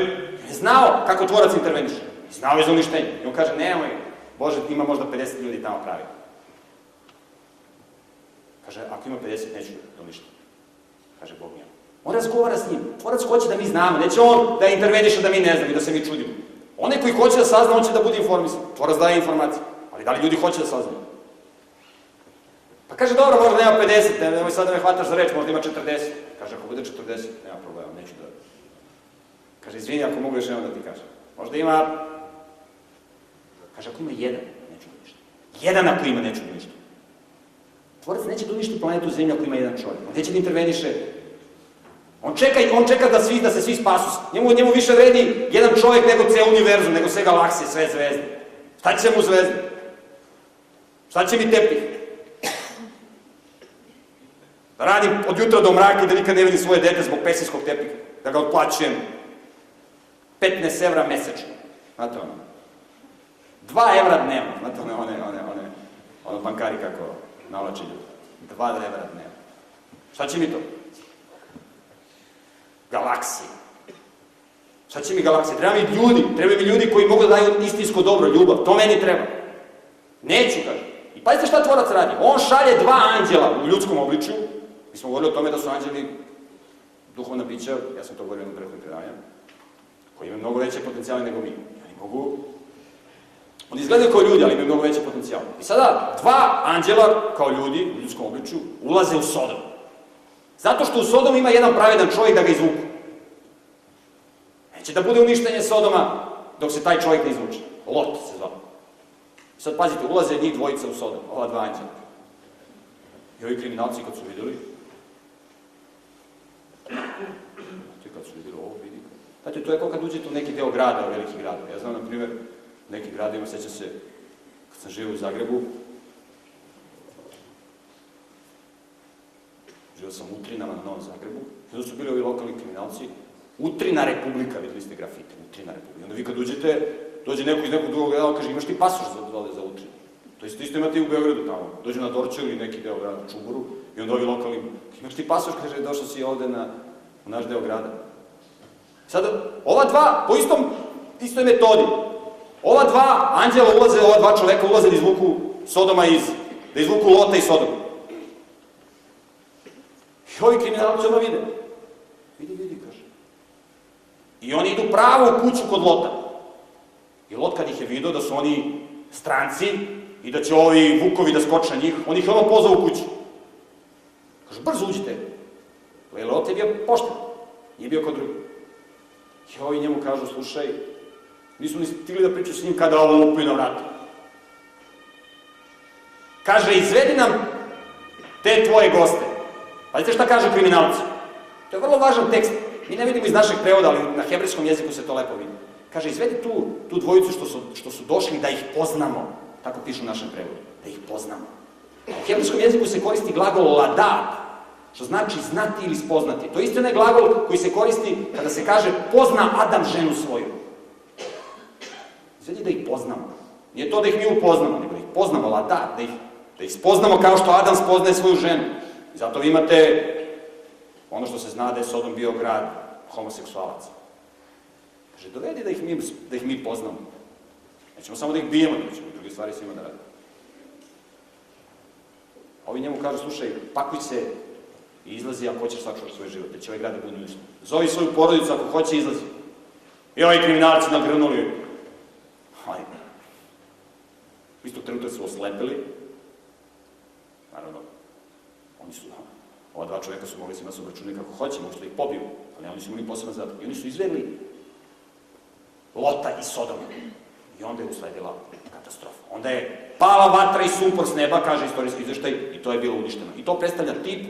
Speaker 1: je znao kako tvorac interveniše. Znao je za uništenje. I on kaže, nemoj, Bože, ima možda 50 ljudi tamo pravi. Kaže, ako ima 50, neću da uništim. Kaže, Bog nije. On razgovara s njim. Tvorac hoće da mi znamo. Neće on da interveniše da mi ne znamo i da se mi čudimo. Onaj koji hoće da sazna, on će da bude informisan. Tvorac daje informacije. Ali da li ljudi hoće da saznaju? Pa kaže, dobro, možda nema 50, nemoj sad da me hvataš za reč, možda ima 40. Kaže, ako bude 40, nema problema, neću da... Kaže, izvini, ako mogu još jedno da ti kažem. Možda ima... Kaže, ako ima jedan, neću da ništa. Jedan ako ima, neću da ništa. Tvorac neće da uništi planetu Zemlja ako ima jedan čovjek. On neće da interveniše On čeka, on čeka da, svi, da se svi spasu. Njemu, njemu više vredi jedan čovjek nego ceo univerzum, nego sve galaksije, sve zvezde. Šta će mu zvezde? Šta će mi tepih? Da radim od jutra do mraka i da nikad ne vidim svoje dete zbog pesinskog tepiha. Da ga otplaćujem 15 evra mesečno. Znate ono? 2 evra dnevno. Znate one, one, one, one, ono bankari kako navlače ljudi. 2 evra dnevno. Šta će mi to? Galaksije. Šta će mi galaksije? Treba mi ljudi, treba mi ljudi koji mogu da daju istinsko dobro, ljubav. To meni treba. Neću, kaže. I pazite šta tvorac radi. On šalje dva anđela u ljudskom obličju. Mi smo govorili o tome da su anđeli duhovna bića, ja sam to govorio na prethodnim predavanjama, koji imaju mnogo veće potencijale nego mi. Oni mogu Oni izgledaju kao ljudi, ali imaju mnogo veće potencijale. I sada, dva anđela, kao ljudi, u ljudskom obličju, ulaze u Sodom. Zato što u Sodomu ima jedan pravedan čovjek da ga izvuku. Neće da bude uništenje Sodoma dok se taj čovjek ne izvuče. Lot se zove. Sad pazite, ulaze njih dvojica u Sodom, ova dva anđela. I ovi kriminalci kad su videli, ti kad su videli ovo, vidi. Znate, to je kao kad uđete u neki deo grada, u veliki grad. Ja znam, na primjer, neki gradima, sećam se, kad sam živio u Zagrebu, živio sam u Utrinama na Novom Zagrebu, i onda su bili ovi lokalni kriminalci, Utrina republika, videli ste grafite, Utrina republika. Onda vi kad uđete, dođe neko iz nekog drugog grada, kaže imaš ti pasoš za, za, za Utrinu. To isto, isto imate i u Beogradu tamo. Dođe na Dorčel ili neki deo grada, Čuboru, i onda ovi lokalni, imaš ti pasoš, kaže, došao si ovde na, u naš deo grada. Sada, ova dva, po istom, istoj metodi, ova dva anđela ulaze, ova dva čoveka ulaze da izvuku Sodoma iz, da izvuku Lota i Sodoma. I ovi kriminalci ono vide. Vidi, vidi, kaže. I oni idu pravo u kuću kod Lota. I Lot kad ih je vidio da su oni stranci i da će ovi vukovi da skoče na njih, on ih je ono pozvao u kuću. Kaže, brzo uđite. Jer Lot je bio pošten. Nije bio kod drugi. I ovi njemu kažu, slušaj, nisu ni stigli da pričaju s njim kada ovo lupaju na vratu. Kaže, izvedi nam te tvoje goste. Pazite šta kažu kriminalci. To je vrlo važan tekst. Mi ne vidimo iz našeg prevoda, ali na hebrejskom jeziku se to lepo vidi. Kaže, izvedi tu, tu dvojicu što su, što su došli da ih poznamo. Tako piše u našem prevodu. Da ih poznamo. U hebrejskom jeziku se koristi glagol ladat, što znači znati ili spoznati. To je isto onaj glagol koji se koristi kada se kaže pozna Adam ženu svoju. Znači da ih poznamo. Nije to da ih mi upoznamo, nego da ih poznamo, ladat, da ih, da ih spoznamo kao što Adam spoznaje svoju ženu. I zato vi imate ono što se zna da je Sodom bio grad homoseksualaca. Kaže, dovedi da ih mi, da ih mi poznamo. Nećemo samo da ih bijemo, da ćemo druge stvari svima da radimo. Ovi njemu kažu, slušaj, pakuj se i izlazi ako hoćeš sačuvati svoj život, da će ovaj grad da bude uništen. Zovi svoju porodicu ako hoće izlazi. I ovi kriminalci nagrnuli. Hajde. Istog trenutka su oslepili. Naravno, oni su, ova dva čoveka su mogli se nas obračunati kako hoće, su da ih pobiju, ali oni su imali poseban zadatak. I oni su izveli Lota i Sodoma. I onda je usledila katastrofa. Onda je pala vatra i sumpor s neba, kaže istorijski izveštaj, i to je bilo uništeno. I to predstavlja tip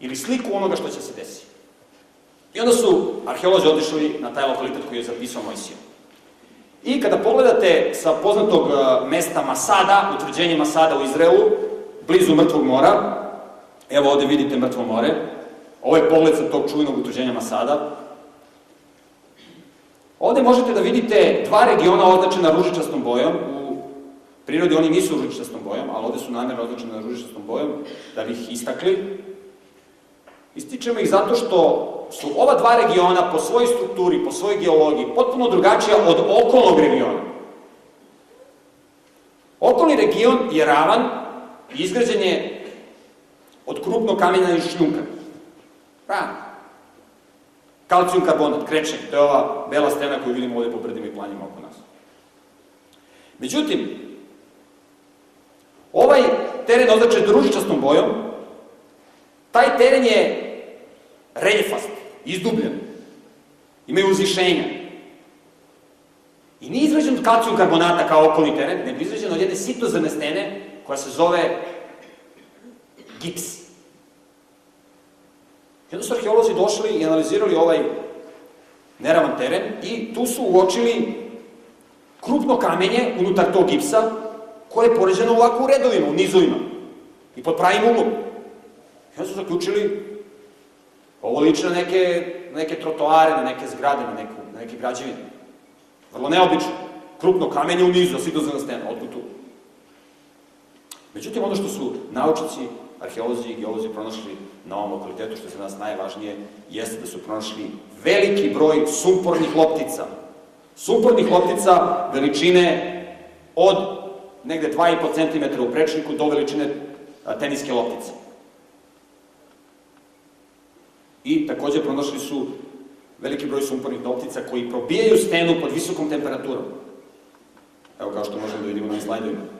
Speaker 1: ili sliku onoga što će se desiti. I onda su arheolozi otišli na taj lokalitet koji je zapisao Mojsija. I kada pogledate sa poznatog e, mesta Masada, utvrđenje Masada u Izraelu, blizu Mrtvog mora, evo ovde vidite Mrtvo more, ovo je pogled sa tog čuvenog utvrđenja Masada, Ovde možete da vidite dva regiona označena ružičastom bojom. U prirodi oni nisu ružičastom bojom, ali ovde su namjerno označene ružičastom bojom, da bi ih istakli. Ističemo ih zato što su ova dva regiona po svojoj strukturi, po svojoj geologiji, potpuno drugačija od okolnog regiona. Okolni region je ravan izgrađen je od krupnog kamenja i šljunka. Ravan. Kalcijum karbonat, krečenje, to je ova bela stena koju vidimo ovde po brdima i planjima oko nas. Međutim, ovaj teren označen družičastom bojom, taj teren je reljefast, izdubljen, imaju uzvišenja. I nije izrađen od kalcijum karbonata kao okolni teren, nego izrađen od jedne sitozrne stene koja se zove gips. I onda su arheolozi došli i analizirali ovaj neravan teren i tu su uočili krupno kamenje unutar tog gipsa koje je poređeno ovako u redovima, u nizovima i pod pravim uglom. I onda su zaključili ovo liči na neke, neke trotoare, na neke zgrade, na, neku, na neke građevine. Vrlo neobično. Krupno kamenje u nizu, a sidozana stena, otkud tu. Međutim, ono što su naučici arheolozi i geolozi pronašli na ovom lokalitetu, što je za nas najvažnije, jeste da su pronašli veliki broj sumpornih loptica. Sumpornih loptica veličine od negde 2,5 cm u prečniku do veličine teniske loptice. I takođe pronašli su veliki broj sumpornih loptica koji probijaju stenu pod visokom temperaturom. Evo kao što možemo da vidimo na slajdovima.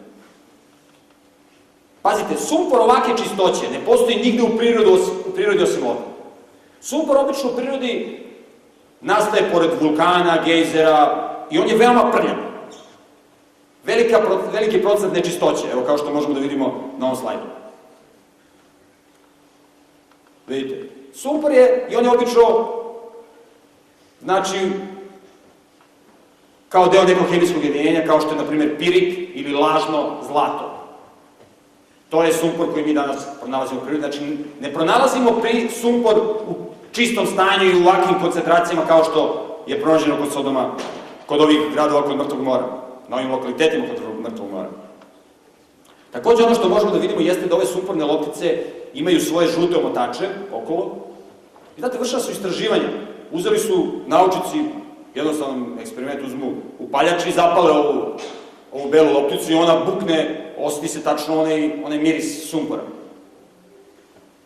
Speaker 1: Pazite, sumpor ovake čistoće ne postoji nigde u, prirodu, u prirodi osim ovde. Sumpor obično u prirodi nastaje pored vulkana, gejzera i on je veoma prljav. Velika, veliki procent nečistoće, evo kao što možemo da vidimo na ovom slajdu. Vidite, sumpor je, i on je obično, znači, kao deo nekog hemijskog jedinjenja, kao što je, na primjer, pirit ili lažno zlato. To je sumpor koji mi danas pronalazimo u prirodi. Znači, ne pronalazimo pri sumpor u čistom stanju i u ovakvim koncentracijama kao što je pronađeno kod Sodoma, kod ovih gradova kod Mrtvog mora, na ovim lokalitetima kod Mrtvog mora. Takođe, ono što možemo da vidimo jeste da ove sumporne loptice imaju svoje žute omotače okolo. I znate, vršala su istraživanja. Uzeli su naučici, jednostavnom eksperiment uzmu upaljač i zapale ovu, ovu belu lopticu i ona bukne osjeti se tačno onaj, onaj miris sumpora.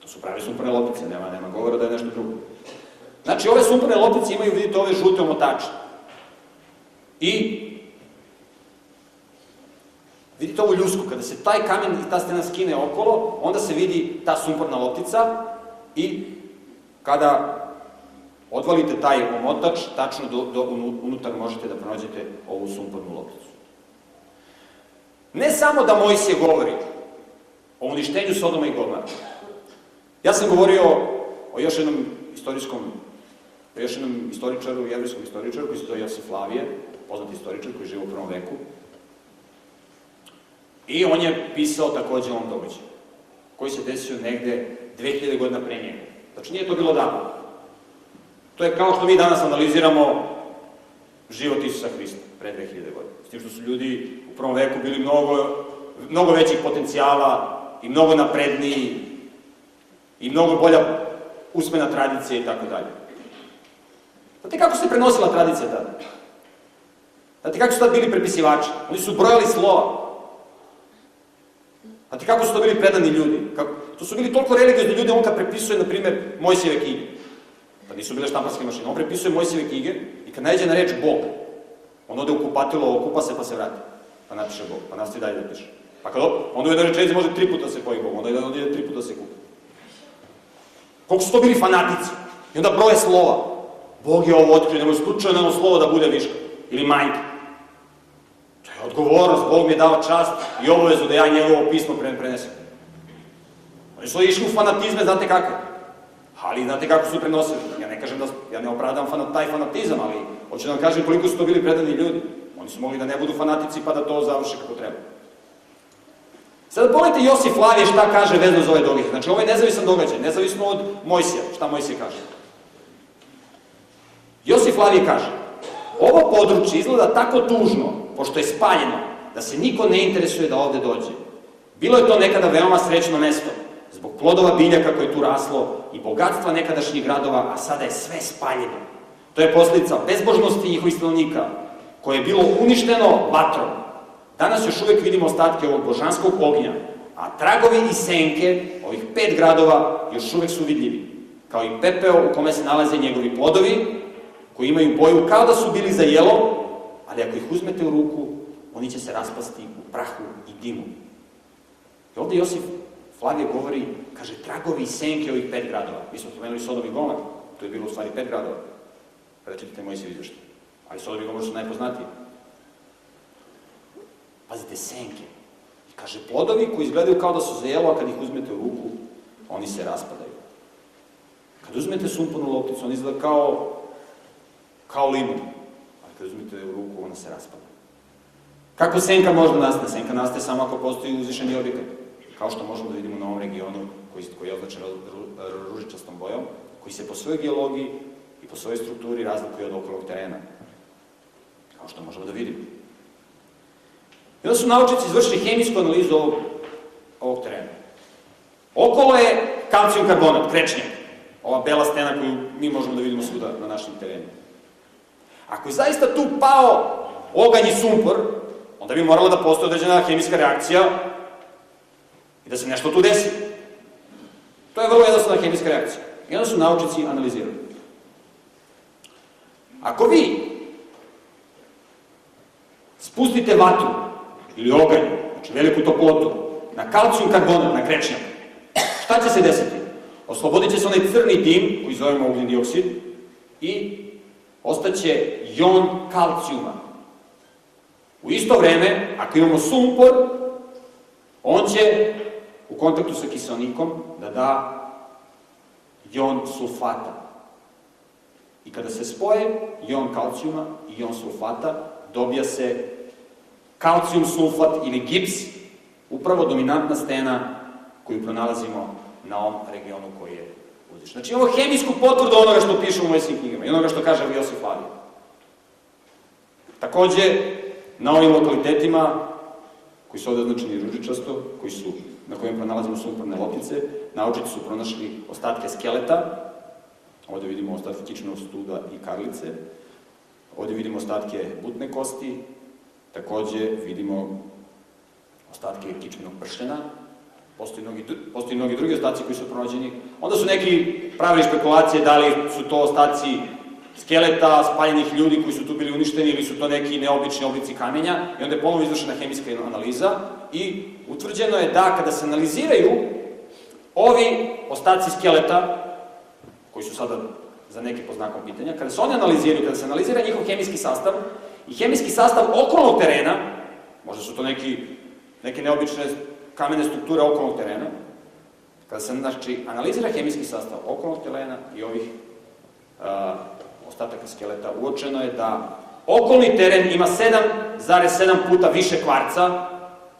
Speaker 1: To su pravi sumporne loptice, nema, nema govora da je nešto drugo. Znači, ove sumporne loptice imaju, vidite, ove žute omotače. I vidite ovu ljusku, kada se taj kamen i ta stena skine okolo, onda se vidi ta sumporna loptica i kada odvalite taj omotač, tačno do, do, unutar možete da pronađete ovu sumpornu lopticu. Ne samo da Mojsije govori o uništenju Sodoma i Gomara. Ja sam govorio o još jednom istorijskom, o još jednom istoričaru, jevrijskom istoričaru, koji se zove Josif Flavije, poznati istoričar koji žive u prvom veku. I on je pisao takođe o ovom događaju, koji se desio negde 2000 godina pre njega. Znači nije to bilo davno. To je kao što mi danas analiziramo život Isusa Hrista pre 2000 godina. S tim što su ljudi u prvom veku bili mnogo, mnogo većih potencijala i mnogo napredniji i mnogo bolja usmena tradicija i tako dalje. Znate kako se prenosila tradicija tada? Znate kako su tad bili prepisivači? Oni su brojali slova. Znate kako su to bili predani ljudi? Kako, to su bili toliko religiozni ljudi, on kad prepisuje, na primjer, Mojsijeve knjige. Pa nisu bile štamparske mašine. On prepisuje Mojsijeve knjige kad nađe na reč Bog, on ode u kupatilo, okupa se pa se vrati. Pa napiše Bog, pa nastavi dalje da piše. Pa kad onda u jednoj rečenici može tri puta da se poji Bog, onda ide tri puta da se kupa. Koliko su to bili fanatici. I onda broje slova. Bog je ovo otkrio, nemoj slučajno slovo da bude viška. Ili majka. To je odgovornost, Bog mi je dao čast i obavezu da ja njegovo pismo prenesem. Oni su išli u fanatizme, znate kako? Ali znate kako su prenosili. Kažem da, ja ne opravdam fanat, taj fanatizam, ali hoću da vam kažem koliko su to bili predani ljudi. Oni su mogli da ne budu fanatici pa da to završe kako treba. Sada pogledajte Josif Flavije šta kaže vezano za ovaj događaj. Znači ovo je nezavisan događaj, nezavisno od Mojsija. Šta Mojsije kaže? Josif Flavije kaže, ovo područje izgleda tako tužno, pošto je spaljeno, da se niko ne interesuje da ovde dođe. Bilo je to nekada veoma srećno mesto, zbog plodova biljaka koje tu raslo i bogatstva nekadašnjih gradova, a sada je sve spaljeno. To je posljedica bezbožnosti njihovih stanovnika, koje je bilo uništeno vatrom. Danas još uvek vidimo ostatke ovog božanskog ognja, a tragovi i senke ovih pet gradova još uvek su vidljivi, kao i pepeo u kome se nalaze njegovi plodovi, koji imaju boju kao da su bili za jelo, ali ako ih uzmete u ruku, oni će se raspasti u prahu i dimu. I ovde Josif Flavije govori, kaže, tragovi i senke ovih pet gradova. Mi smo spomenuli Sodom i Gomor, to je bilo u stvari pet gradova. Kada čitate moji se izveštaj. Ali Sodom i Gomor su najpoznatiji. Pazite, senke. I kaže, plodovi koji izgledaju kao da su za jelo, a kad ih uzmete u ruku, oni se raspadaju. Kad uzmete sumpornu lopticu, on izgleda kao, kao limun. Ali kad uzmete u ruku, ona se raspada. Kako senka može da nastane? Senka nastaje samo ako postoji uzvišeni objekat. Kao što možemo da vidimo na ovom regionu koji, koji je označen ružičastom bojom, koji se po svojoj geologiji i po svojoj strukturi razlikuje od okolog terena. Kao što možemo da vidimo. I onda su naučnici izvršili hemijsku analizu ovog, ovog terena. Okolo je kalcijum karbonat, krečnjak. Ova bela stena koju mi možemo da vidimo svuda na našem terenu. Ako je zaista tu pao oganj i sumpor, onda bi morala da postoje određena hemijska reakcija da se nešto tu desi. To je vrlo jednostavna hemijska reakcija. I onda su naučnici analizirali. Ako vi spustite vatru ili oganj, znači veliku toplotu, na kalcijum karbonat, na krečnjak, šta će se desiti? Oslobodit će se onaj crni dim, koji zovemo ugljen dioksid, i ostaće jon kalcijuma. U isto vreme, ako imamo sumpor, on će kontaktu sa kiselnikom da da jon sulfata. I kada se spoje jon kalcijuma i jon sulfata, dobija se kalcijum sulfat ili gips, upravo dominantna stena koju pronalazimo na ovom regionu koji je uziš. Znači imamo hemijsku potvrdu onoga što piše u mojim knjigama i onoga što kaže Josif Flavio. Takođe, na ovim lokalitetima, koji su ovde označeni ružičasto, koji su, na kojima pronalazimo sumporne loptice, naučici su pronašli ostatke skeleta, ovde vidimo ostatke kičnog studa i karlice, ovde vidimo ostatke butne kosti, takođe vidimo ostatke kičmenog pršljena, postoji mnogi, postoji mnogi drugi ostaci koji su pronađeni. Onda su neki pravili špekulacije da li su to ostaci skeleta, spaljenih ljudi koji su tu bili uništeni ili su to neki neobični oblici kamenja. I onda je ponovo izvršena hemijska analiza i utvrđeno je da kada se analiziraju ovi ostaci skeleta, koji su sada za neke po znakom pitanja, kada se oni analiziraju, kada se analizira njihov hemijski sastav i hemijski sastav okolnog terena, možda su to neki, neke neobične kamene strukture okolnog terena, kada se znači, analizira hemijski sastav okolnog terena i ovih a, ostataka skeleta, uočeno je da okolni teren ima 7,7 puta više kvarca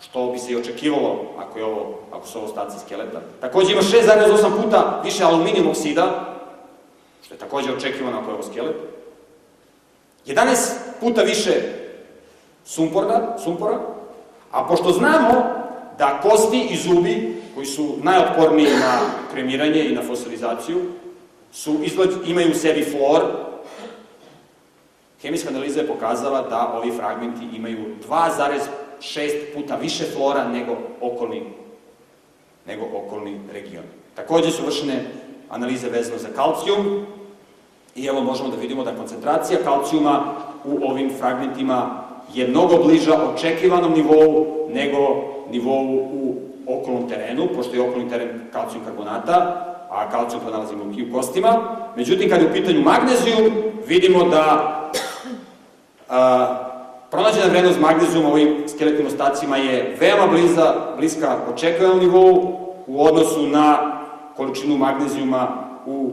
Speaker 1: što bi se i očekivalo ako, je ovo, ako su ovo ostaci skeleta. Takođe ima 6,8 puta više aluminijum oksida, što je takođe očekivano ako je ovo skelet. 11 puta više sumpora, sumpora, a pošto znamo da kosti i zubi, koji su najotporniji na kremiranje i na fosilizaciju, su, izgled, imaju u sebi flor, hemijska analiza je pokazala da ovi fragmenti imaju 2,6 puta više flora nego okolni, nego okolni region. Takođe su vršene analize vezano za kalcijum i evo možemo da vidimo da koncentracija kalcijuma u ovim fragmentima je mnogo bliža očekivanom nivou nego nivou u okolnom terenu, pošto je okolni teren kalcijum karbonata, a kalcijum pronalazimo i u kostima. Međutim, kad je u pitanju magnezijum, vidimo da a, pronađena vrednost magnezijuma u ovim skeletnim ostacima je veoma bliza, bliska očekivanom nivou u odnosu na količinu magnezijuma u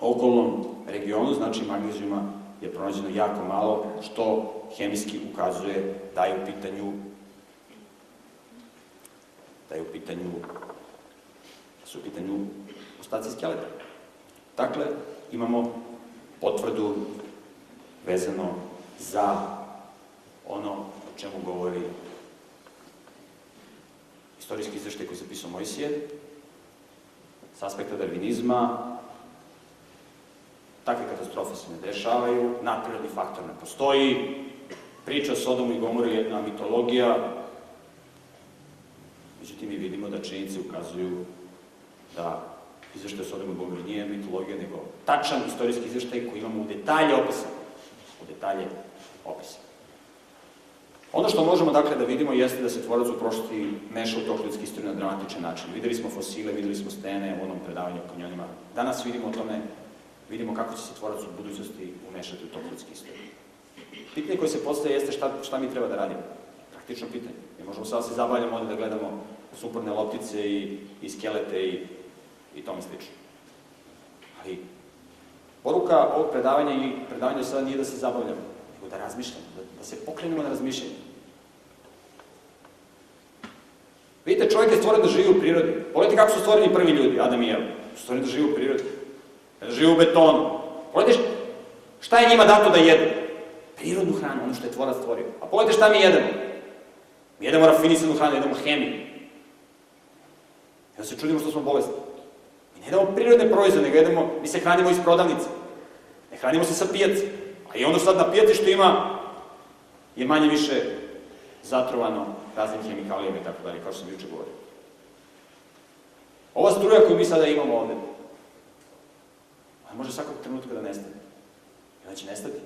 Speaker 1: okolnom regionu, znači magnezijuma je pronađeno jako malo, što hemijski ukazuje da je u pitanju da je u pitanju da su u pitanju ostaci skeleta. Dakle, imamo potvrdu vezano za ono o čemu govori istorijski izveštaj koji je zapisao Mojsije, s aspekta darvinizma, takve katastrofe se ne dešavaju, naprirodni faktor ne postoji, priča o Sodomu i Gomoru je jedna mitologija, međutim mi vidimo da činjenice ukazuju da izveštaj o Sodomu i Gomoru nije mitologija, nego tačan istorijski izveštaj koji imamo u detalje opisan. U detalje opisan. Ono što možemo dakle da vidimo jeste da se tvorac u prošlosti meša u tok ljudske istorije na dramatičan način. Videli smo fosile, videli smo stene u onom predavanju o kanjonima. Danas vidimo o tome, vidimo kako će se tvorac u budućnosti umešati u tok ljudske istorije. Pitanje koje se postaje jeste šta, šta mi treba da radimo. Praktično pitanje. Mi možemo sada da se zabavljamo ovde da gledamo suporne loptice i, i skelete i, i tome slično. Ali, poruka ovog predavanja i predavanja sada nije da se zabavljamo, nego da razmišljamo, da, da se pokrenemo na razmišljanje. Vidite, čovjek je stvoren da živi u prirodi. Pogledajte kako su stvoreni prvi ljudi, Adam i Eva. Su stvoreni da živi u prirodi. Da živi u betonu. Pogledajte šta je njima dato da jedu. Prirodnu hranu, ono što je tvorac stvorio. A pogledajte šta mi jedemo. Mi jedemo rafinisanu hranu, jedemo hemiju. Da se čudimo što smo bolesni. Mi ne jedemo prirodne proizvode, nego jedemo, mi se hranimo iz prodavnice. Ne hranimo se sa pijace. A i ono sad na pijaci što ima je manje više zatrovano raznim hemikalijama i tako dalje, kao što sam juče govorio. Ova struja koju mi sada imamo ovde, ona može svakog trenutka da nestane. I ona će nestati.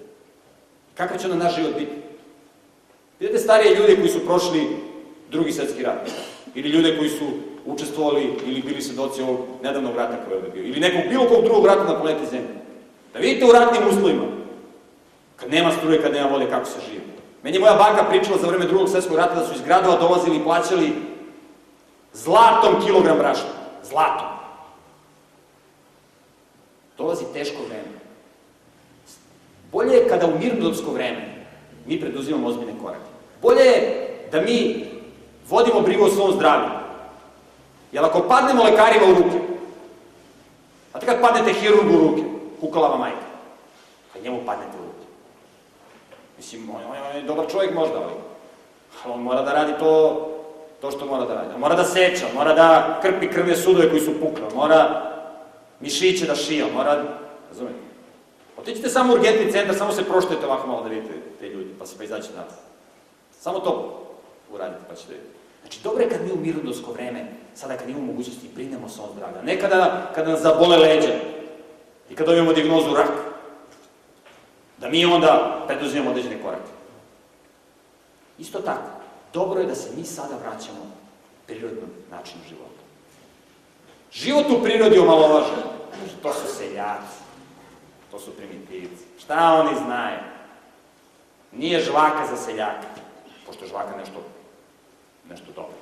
Speaker 1: Kakav će onda naš život biti? Vidite starije ljude koji su prošli drugi svetski rat, ili ljude koji su učestvovali ili bili svedoci ovog nedavnog rata koji je bio, ili nekog bilo kog drugog rata na planeti Zemlji. Da vidite u ratnim uslovima, kad nema struje, kad nema vode, kako se živi. Meni je moja baka pričala za vreme drugog svetskog rata da su iz gradova dolazili i plaćali zlatom kilogram brašna. Zlatom. Dolazi teško vreme. Bolje je kada u mirnodopsko vreme mi preduzimamo ozbiljne korake. Bolje je da mi vodimo brigu o svom zdravlju. Jer ako padnemo lekarima u ruke, a kad padnete hirurgu u ruke, kukalava majka, kad njemu padnete u ruke. Mislim, on, on, on je dobar čovjek možda, ali, ali on mora da radi to, to što mora da radi. On mora da seća, mora da krpi krvne sudove koji su pukle, mora mišiće da šija, mora, razumete? Otićete samo u urgentni centar, samo se proštajte ovako malo da vidite te ljudi, pa se pa izaći na Samo to uradite, pa ćete vidjeti. Znači, dobro je kad mi u mirnodolsko vreme, sada kad imamo mogućnosti, brinemo se o zdravlju. Ne kada, kada nas zabole leđa i kad dobijemo diagnozu rak, da mi onda preduzimamo određene korake. Isto tako, dobro je da se mi sada vraćamo prirodnom načinu života. Život u prirodi omalovažen. To su seljaci, to su primitivci. Šta oni znaju? Nije žvaka za seljaka, pošto žvaka nešto, nešto dobro.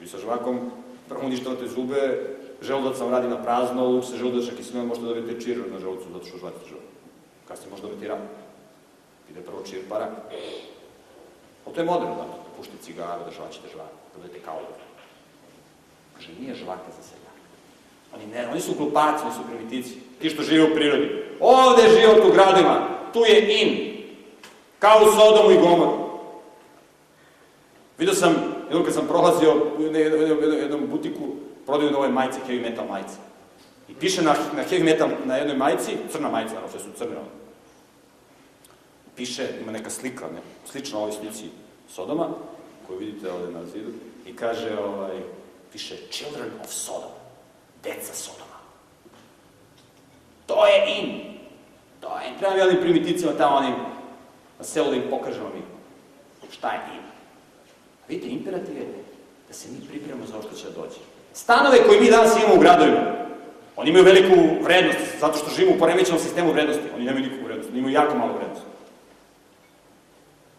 Speaker 1: Vi sa žvakom prvo uništavate zube, želudac vam radi na prazno, uče se želudačna kiselina, možete da dobijete čir na želucu, zato što žvate želudac. Kasnije možete dobiti rak. Ide prvo čir pa rak. O to je moderno, da. pušti cigaru, da žvaćete žvaku, da budete kao Kaže, nije žvaka za seljaka. Oni, ne, oni su glupaci, oni su primitici. Ti što žive u prirodi. Ovde je život u gradima, tu je in. Kao u Sodomu i Gomoru. Vidio sam, jednom kad sam prolazio u jednom butiku, prodaju nove majice, heavy metal majice. I piše na, na heavy metal na jednoj majici, crna majica, naravno, sve su crne. Piše, ima neka slika, ne, slična ovoj slici Sodoma, koju vidite ovde na zidu, i kaže, ovaj, piše Children of Sodom, deca Sodoma. To je in. To je, treba mi onim primiticima tamo, onim, na selu da im pokažemo mi šta je in. Vidite, imperativ je da se mi pripremamo za ovo što će da dođe. Stanove koje mi danas imamo u gradovima, oni imaju veliku vrednost, zato što živimo u poremećenom sistemu vrednosti. Oni nemaju nikakvu vrednost, oni imaju jako malo vrednost.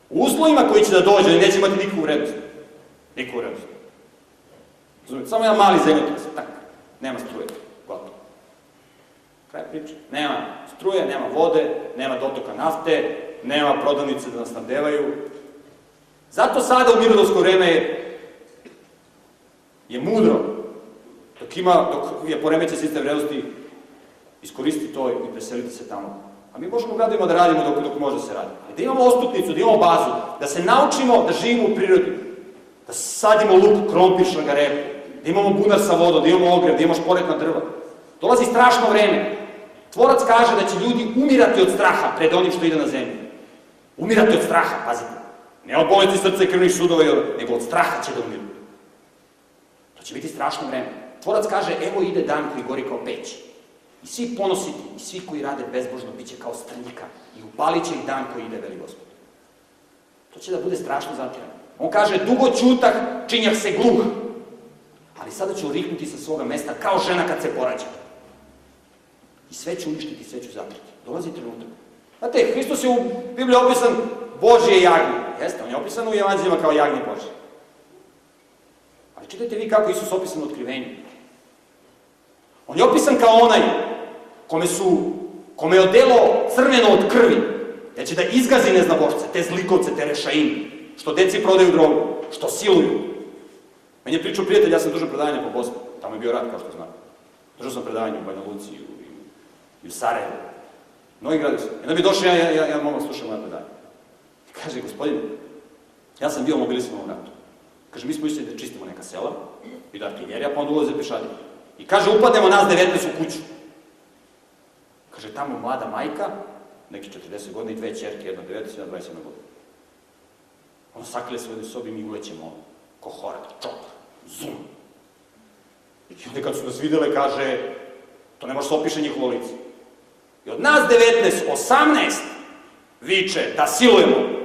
Speaker 1: U uslovima koji će da dođe, oni neće imati nikakvu vrednost. Nikakvu vrednost. Razumite, samo jedan mali zemljotres, tak, nema struje, gotovo. Kraj priče. Nema struje, nema vode, nema dotoka nafte, nema prodavnice da nas snabdevaju, Zato sada u mirodovsko vreme je, je mudro, dok, ima, dok je poremeće sistem vrednosti, iskoristi to i preseliti se tamo. A mi možemo gradovima da radimo dok, dok može da se radi. Da imamo ostupnicu, da imamo bazu, da se naučimo da živimo u prirodi, da sadimo luk, krompir, šlagarepu, da imamo bunar sa vodom, da imamo ogrev, da imamo šporetna drva. Dolazi strašno vreme. Tvorac kaže da će ljudi umirati od straha pred onim što ide na zemlju. Umirati od straha, pazite. Ne od bolesti srca i krvnih sudova, nego od straha će da umiru. To će biti strašno vreme. Tvorac kaže, evo ide dan koji gori kao peć. I svi ponositi, i svi koji rade bezbožno, bit će kao strnjika. I upalit će ih dan koji ide, veli gospod. To će da bude strašno zatirano. On kaže, dugo čutah, činjah se gluh. Ali sada ću riknuti sa svoga mesta kao žena kad se porađa. I sve ću uništiti, sve ću zatriti. Dolazi trenutak. Znate, Hristos je u Bibliji opisan Božje jagnje. Jeste, on je opisan u evanđeljima kao jagnje Božje. Ali čitajte vi kako Isus opisan u otkrivenju. On je opisan kao onaj kome su, kome je odelo crveno od krvi, da će da izgazi neznabošce, te zlikovce, te rešaine, što deci prodaju drogu, što siluju. Meni je pričao prijatelj, ja sam držao predavanje po Bosni, tamo je bio rat, kao što znate. Držao sam predavanje u Banja Luci i u, i u Sarajevu. Mnogi gradi su. Jedna bi došao, ja, ja, ja, ja mogu slušati moje predanje. Kaže, gospodin, ja sam bio mobilisan u ratu. Kaže, mi smo mislili da čistimo neka sela i da artiljerija, pa onda ulaze pešadje. I kaže, upadnemo nas 19 u kuću. Kaže, tamo mlada majka, neki 40 godina i dve čerke, jedna 19 i jedna 27 godina. On sakrije se u sobi i mi ulećemo ko horak, čop, zum. I onda kad su nas videle, kaže, to ne može se opiše njihovo lice. I od nas 19, 18 viče da silujemo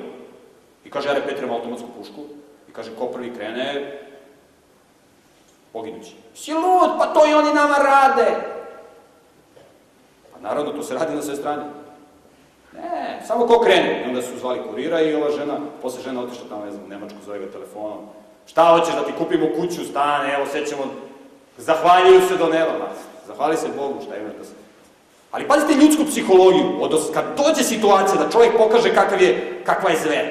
Speaker 1: I kaže, ja repetiramo automatsku pušku i kaže, ko prvi krene, poginući. Si lud, pa to i oni nama rade. Pa naravno, to se radi na sve strane. Ne, samo ko krene. I onda su zvali kurira i ova žena, posle žena otišla tamo, ne znam, u Nemačku, zove ga telefonom. Šta hoćeš da ti kupimo kuću, stan, evo, sećemo, zahvaljuju se do neba, ma, zahvali se Bogu, šta imaš da se... Ali pazite ljudsku psihologiju, od, kad dođe situacija da čovjek pokaže kakav je, kakva je zver,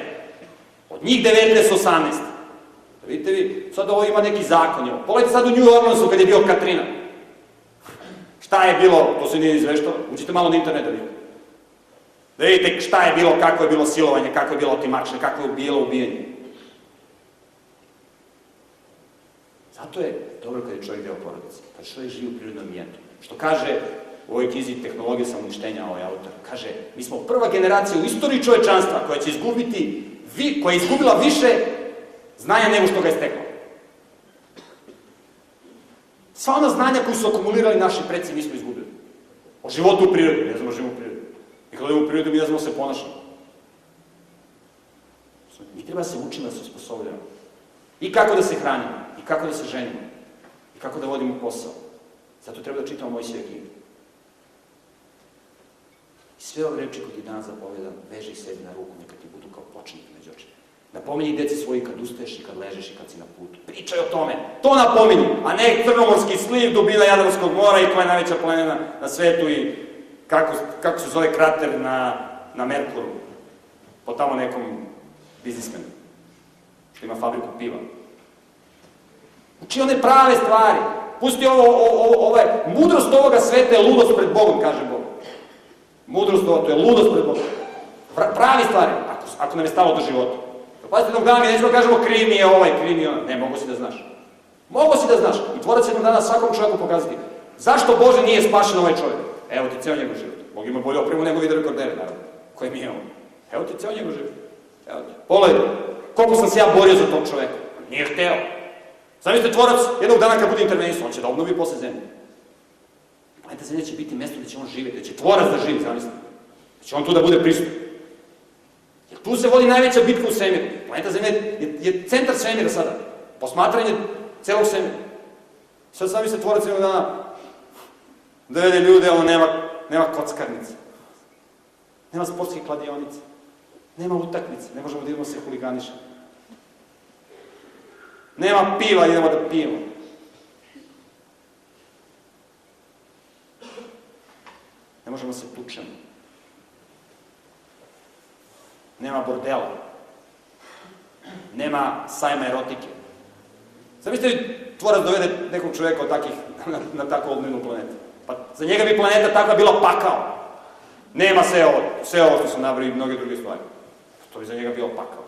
Speaker 1: Od njih 19, 18. Vidite vi, sad ovo ima neki zakon. Pogledajte sad u New Orleansu kad je bio Katrina. Šta je bilo, to se nije izveštao, uđite malo na internet da vidite. Da vidite šta je bilo, kako je bilo silovanje, kako je bilo otimačne, kako je bilo ubijanje. Zato je dobro kad je čovjek deo porodice, kad čovjek živi u prirodnom ambijentu. Što kaže u ovoj knjizi Tehnologije samouništenja ovaj autor, kaže, mi smo prva generacija u istoriji čovečanstva koja će izgubiti vi, koja je izgubila više znanja nego što ga je stekla. Sva ona znanja koju su akumulirali naši preci mi smo izgubili. O životu u prirodi, ne znamo da živimo u prirodi. I kada u prirodi mi ne znamo da se ponašamo. Mi treba da se učimo da se osposobljamo. I kako da se hranimo, i kako da se ženimo, i kako da vodimo posao. Zato treba da čitamo sve knjige. I sve ove reči koje ti danas zapovedam, veži ih sebi na ruku, neka ti budu kao očima. Napominji deci svoji kad ustaješ i kad ležeš i kad si na putu. Pričaj o tome. To napominji, a ne crnomorski sliv dubina Jadranskog mora i koja je najveća planina na svetu i kako, kako se zove krater na, na Merkuru. Po tamo nekom biznismenu. što ima fabriku piva. Uči one prave stvari. Pusti ovo, ovo, ovo, mudrost ovoga sveta je ludost pred Bogom, kaže Bog. Mudrost ovo, to je ludost pred Bogom. Pravi stvari, ako, ako nam je stalo do života. Pazite, jednog dana mi nećemo da kažemo kriv mi je ovaj, kriv mi je onaj. Ne, mogu si da znaš. Mogu si da znaš. I tvorac jednog dana svakom čovjeku pokazati. Zašto Bože nije spašen ovaj čovjek? Evo ti ceo njegov život. Bog ima bolju opremu nego video rekordere, naravno. Koji mi je on. Evo ti ceo njegov život. Evo ti. Pogledaj, koliko sam se ja borio za tog čoveka. Nije hteo. Zamislite tvorac jednog dana kad bude intervenisao, on će da obnovi posle zemlje. Planeta Zemlja će biti mesto gde će on živjeti, gde će tvorac da živi, zamislite. Da će on tu da bude prisutan. Jer tu se vodi najveća bitka u svemiru. Planeta Zemlja je, je centar svemira sada. Posmatranje celog svemira. Sad sami se tvorac jednog dana dovede ljude, ono nema, nema kockarnice. Nema sportske kladionice. Nema utakmice, ne možemo da idemo se huliganišemo. Nema piva, idemo da pijemo. Ne možemo da se tučemo. Nema bordela. Nema sajma erotike. Zamislite, tvorac dovede nekog čoveka od takih, (laughs) na, tako odmenu planetu. Pa za njega bi planeta takva bila pakao. Nema sve ovo, sve ovo što sam nabrao i mnoge druge stvari. To bi za njega bio pakao.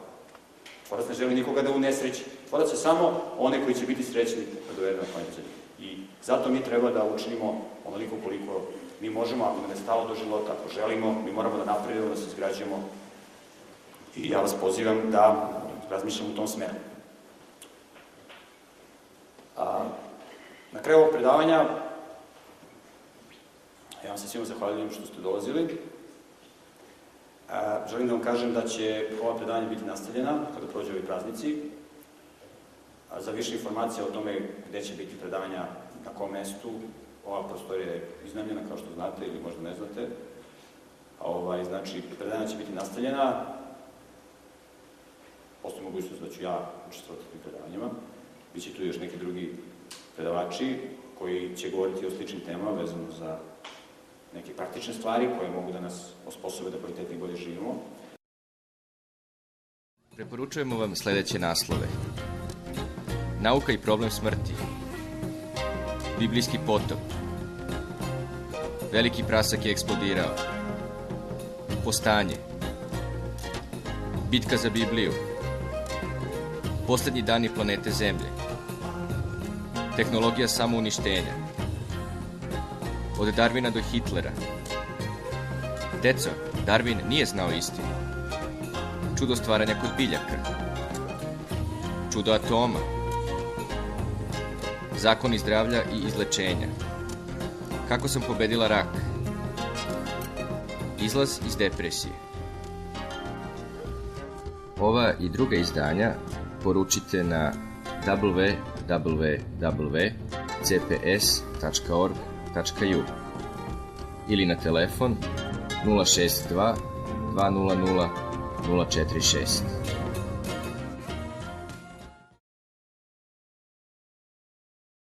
Speaker 1: Tvorac ne želi nikoga da unesreći. Tvorac je samo one koji će biti srećni da dovede na planetu I zato mi treba da učinimo onoliko koliko mi možemo, ako nam je stalo do života, ako želimo, mi moramo da napredimo, da se izgrađujemo. I ja vas pozivam da razmišljamo u tom smeru. A, na kraju ovog predavanja ja vam se svima zahvaljujem što ste dolazili. A, želim da vam kažem da će ova predavanja biti nastavljena kada prođe ovi praznici. A, za više informacije o tome gde će biti predavanja, na kom mestu, ova prostorija je iznajmljena, kao što znate ili možda ne znate. A, ovaj, znači, predavanja će biti nastavljena. Postoji mogućnost da ću ja učestvovati u predavanjima. Biće tu još neki drugi predavači koji će govoriti o sličnim temama vezano za neke praktične stvari koje mogu da nas osposobe da kvalitetno i bolje živimo.
Speaker 2: Preporučujemo vam sledeće naslove. Nauka i problem smrti. Biblijski potop. Veliki prasak je eksplodirao. Postanje. Bitka za Bibliju. Poslednji dani planete Zemlje. Tehnologija samouništenja. Od Darvina do Hitlera. Deco, Darwin nije znao istinu. Čudo stvaranja kod biljaka. Čudo atoma. Zakoni zdravlja i izlečenja. Kako sam pobedila rak. Izlaz iz depresije. Ova i druga izdanja poručite na www.cps.org.u ili na telefon 062 200 046.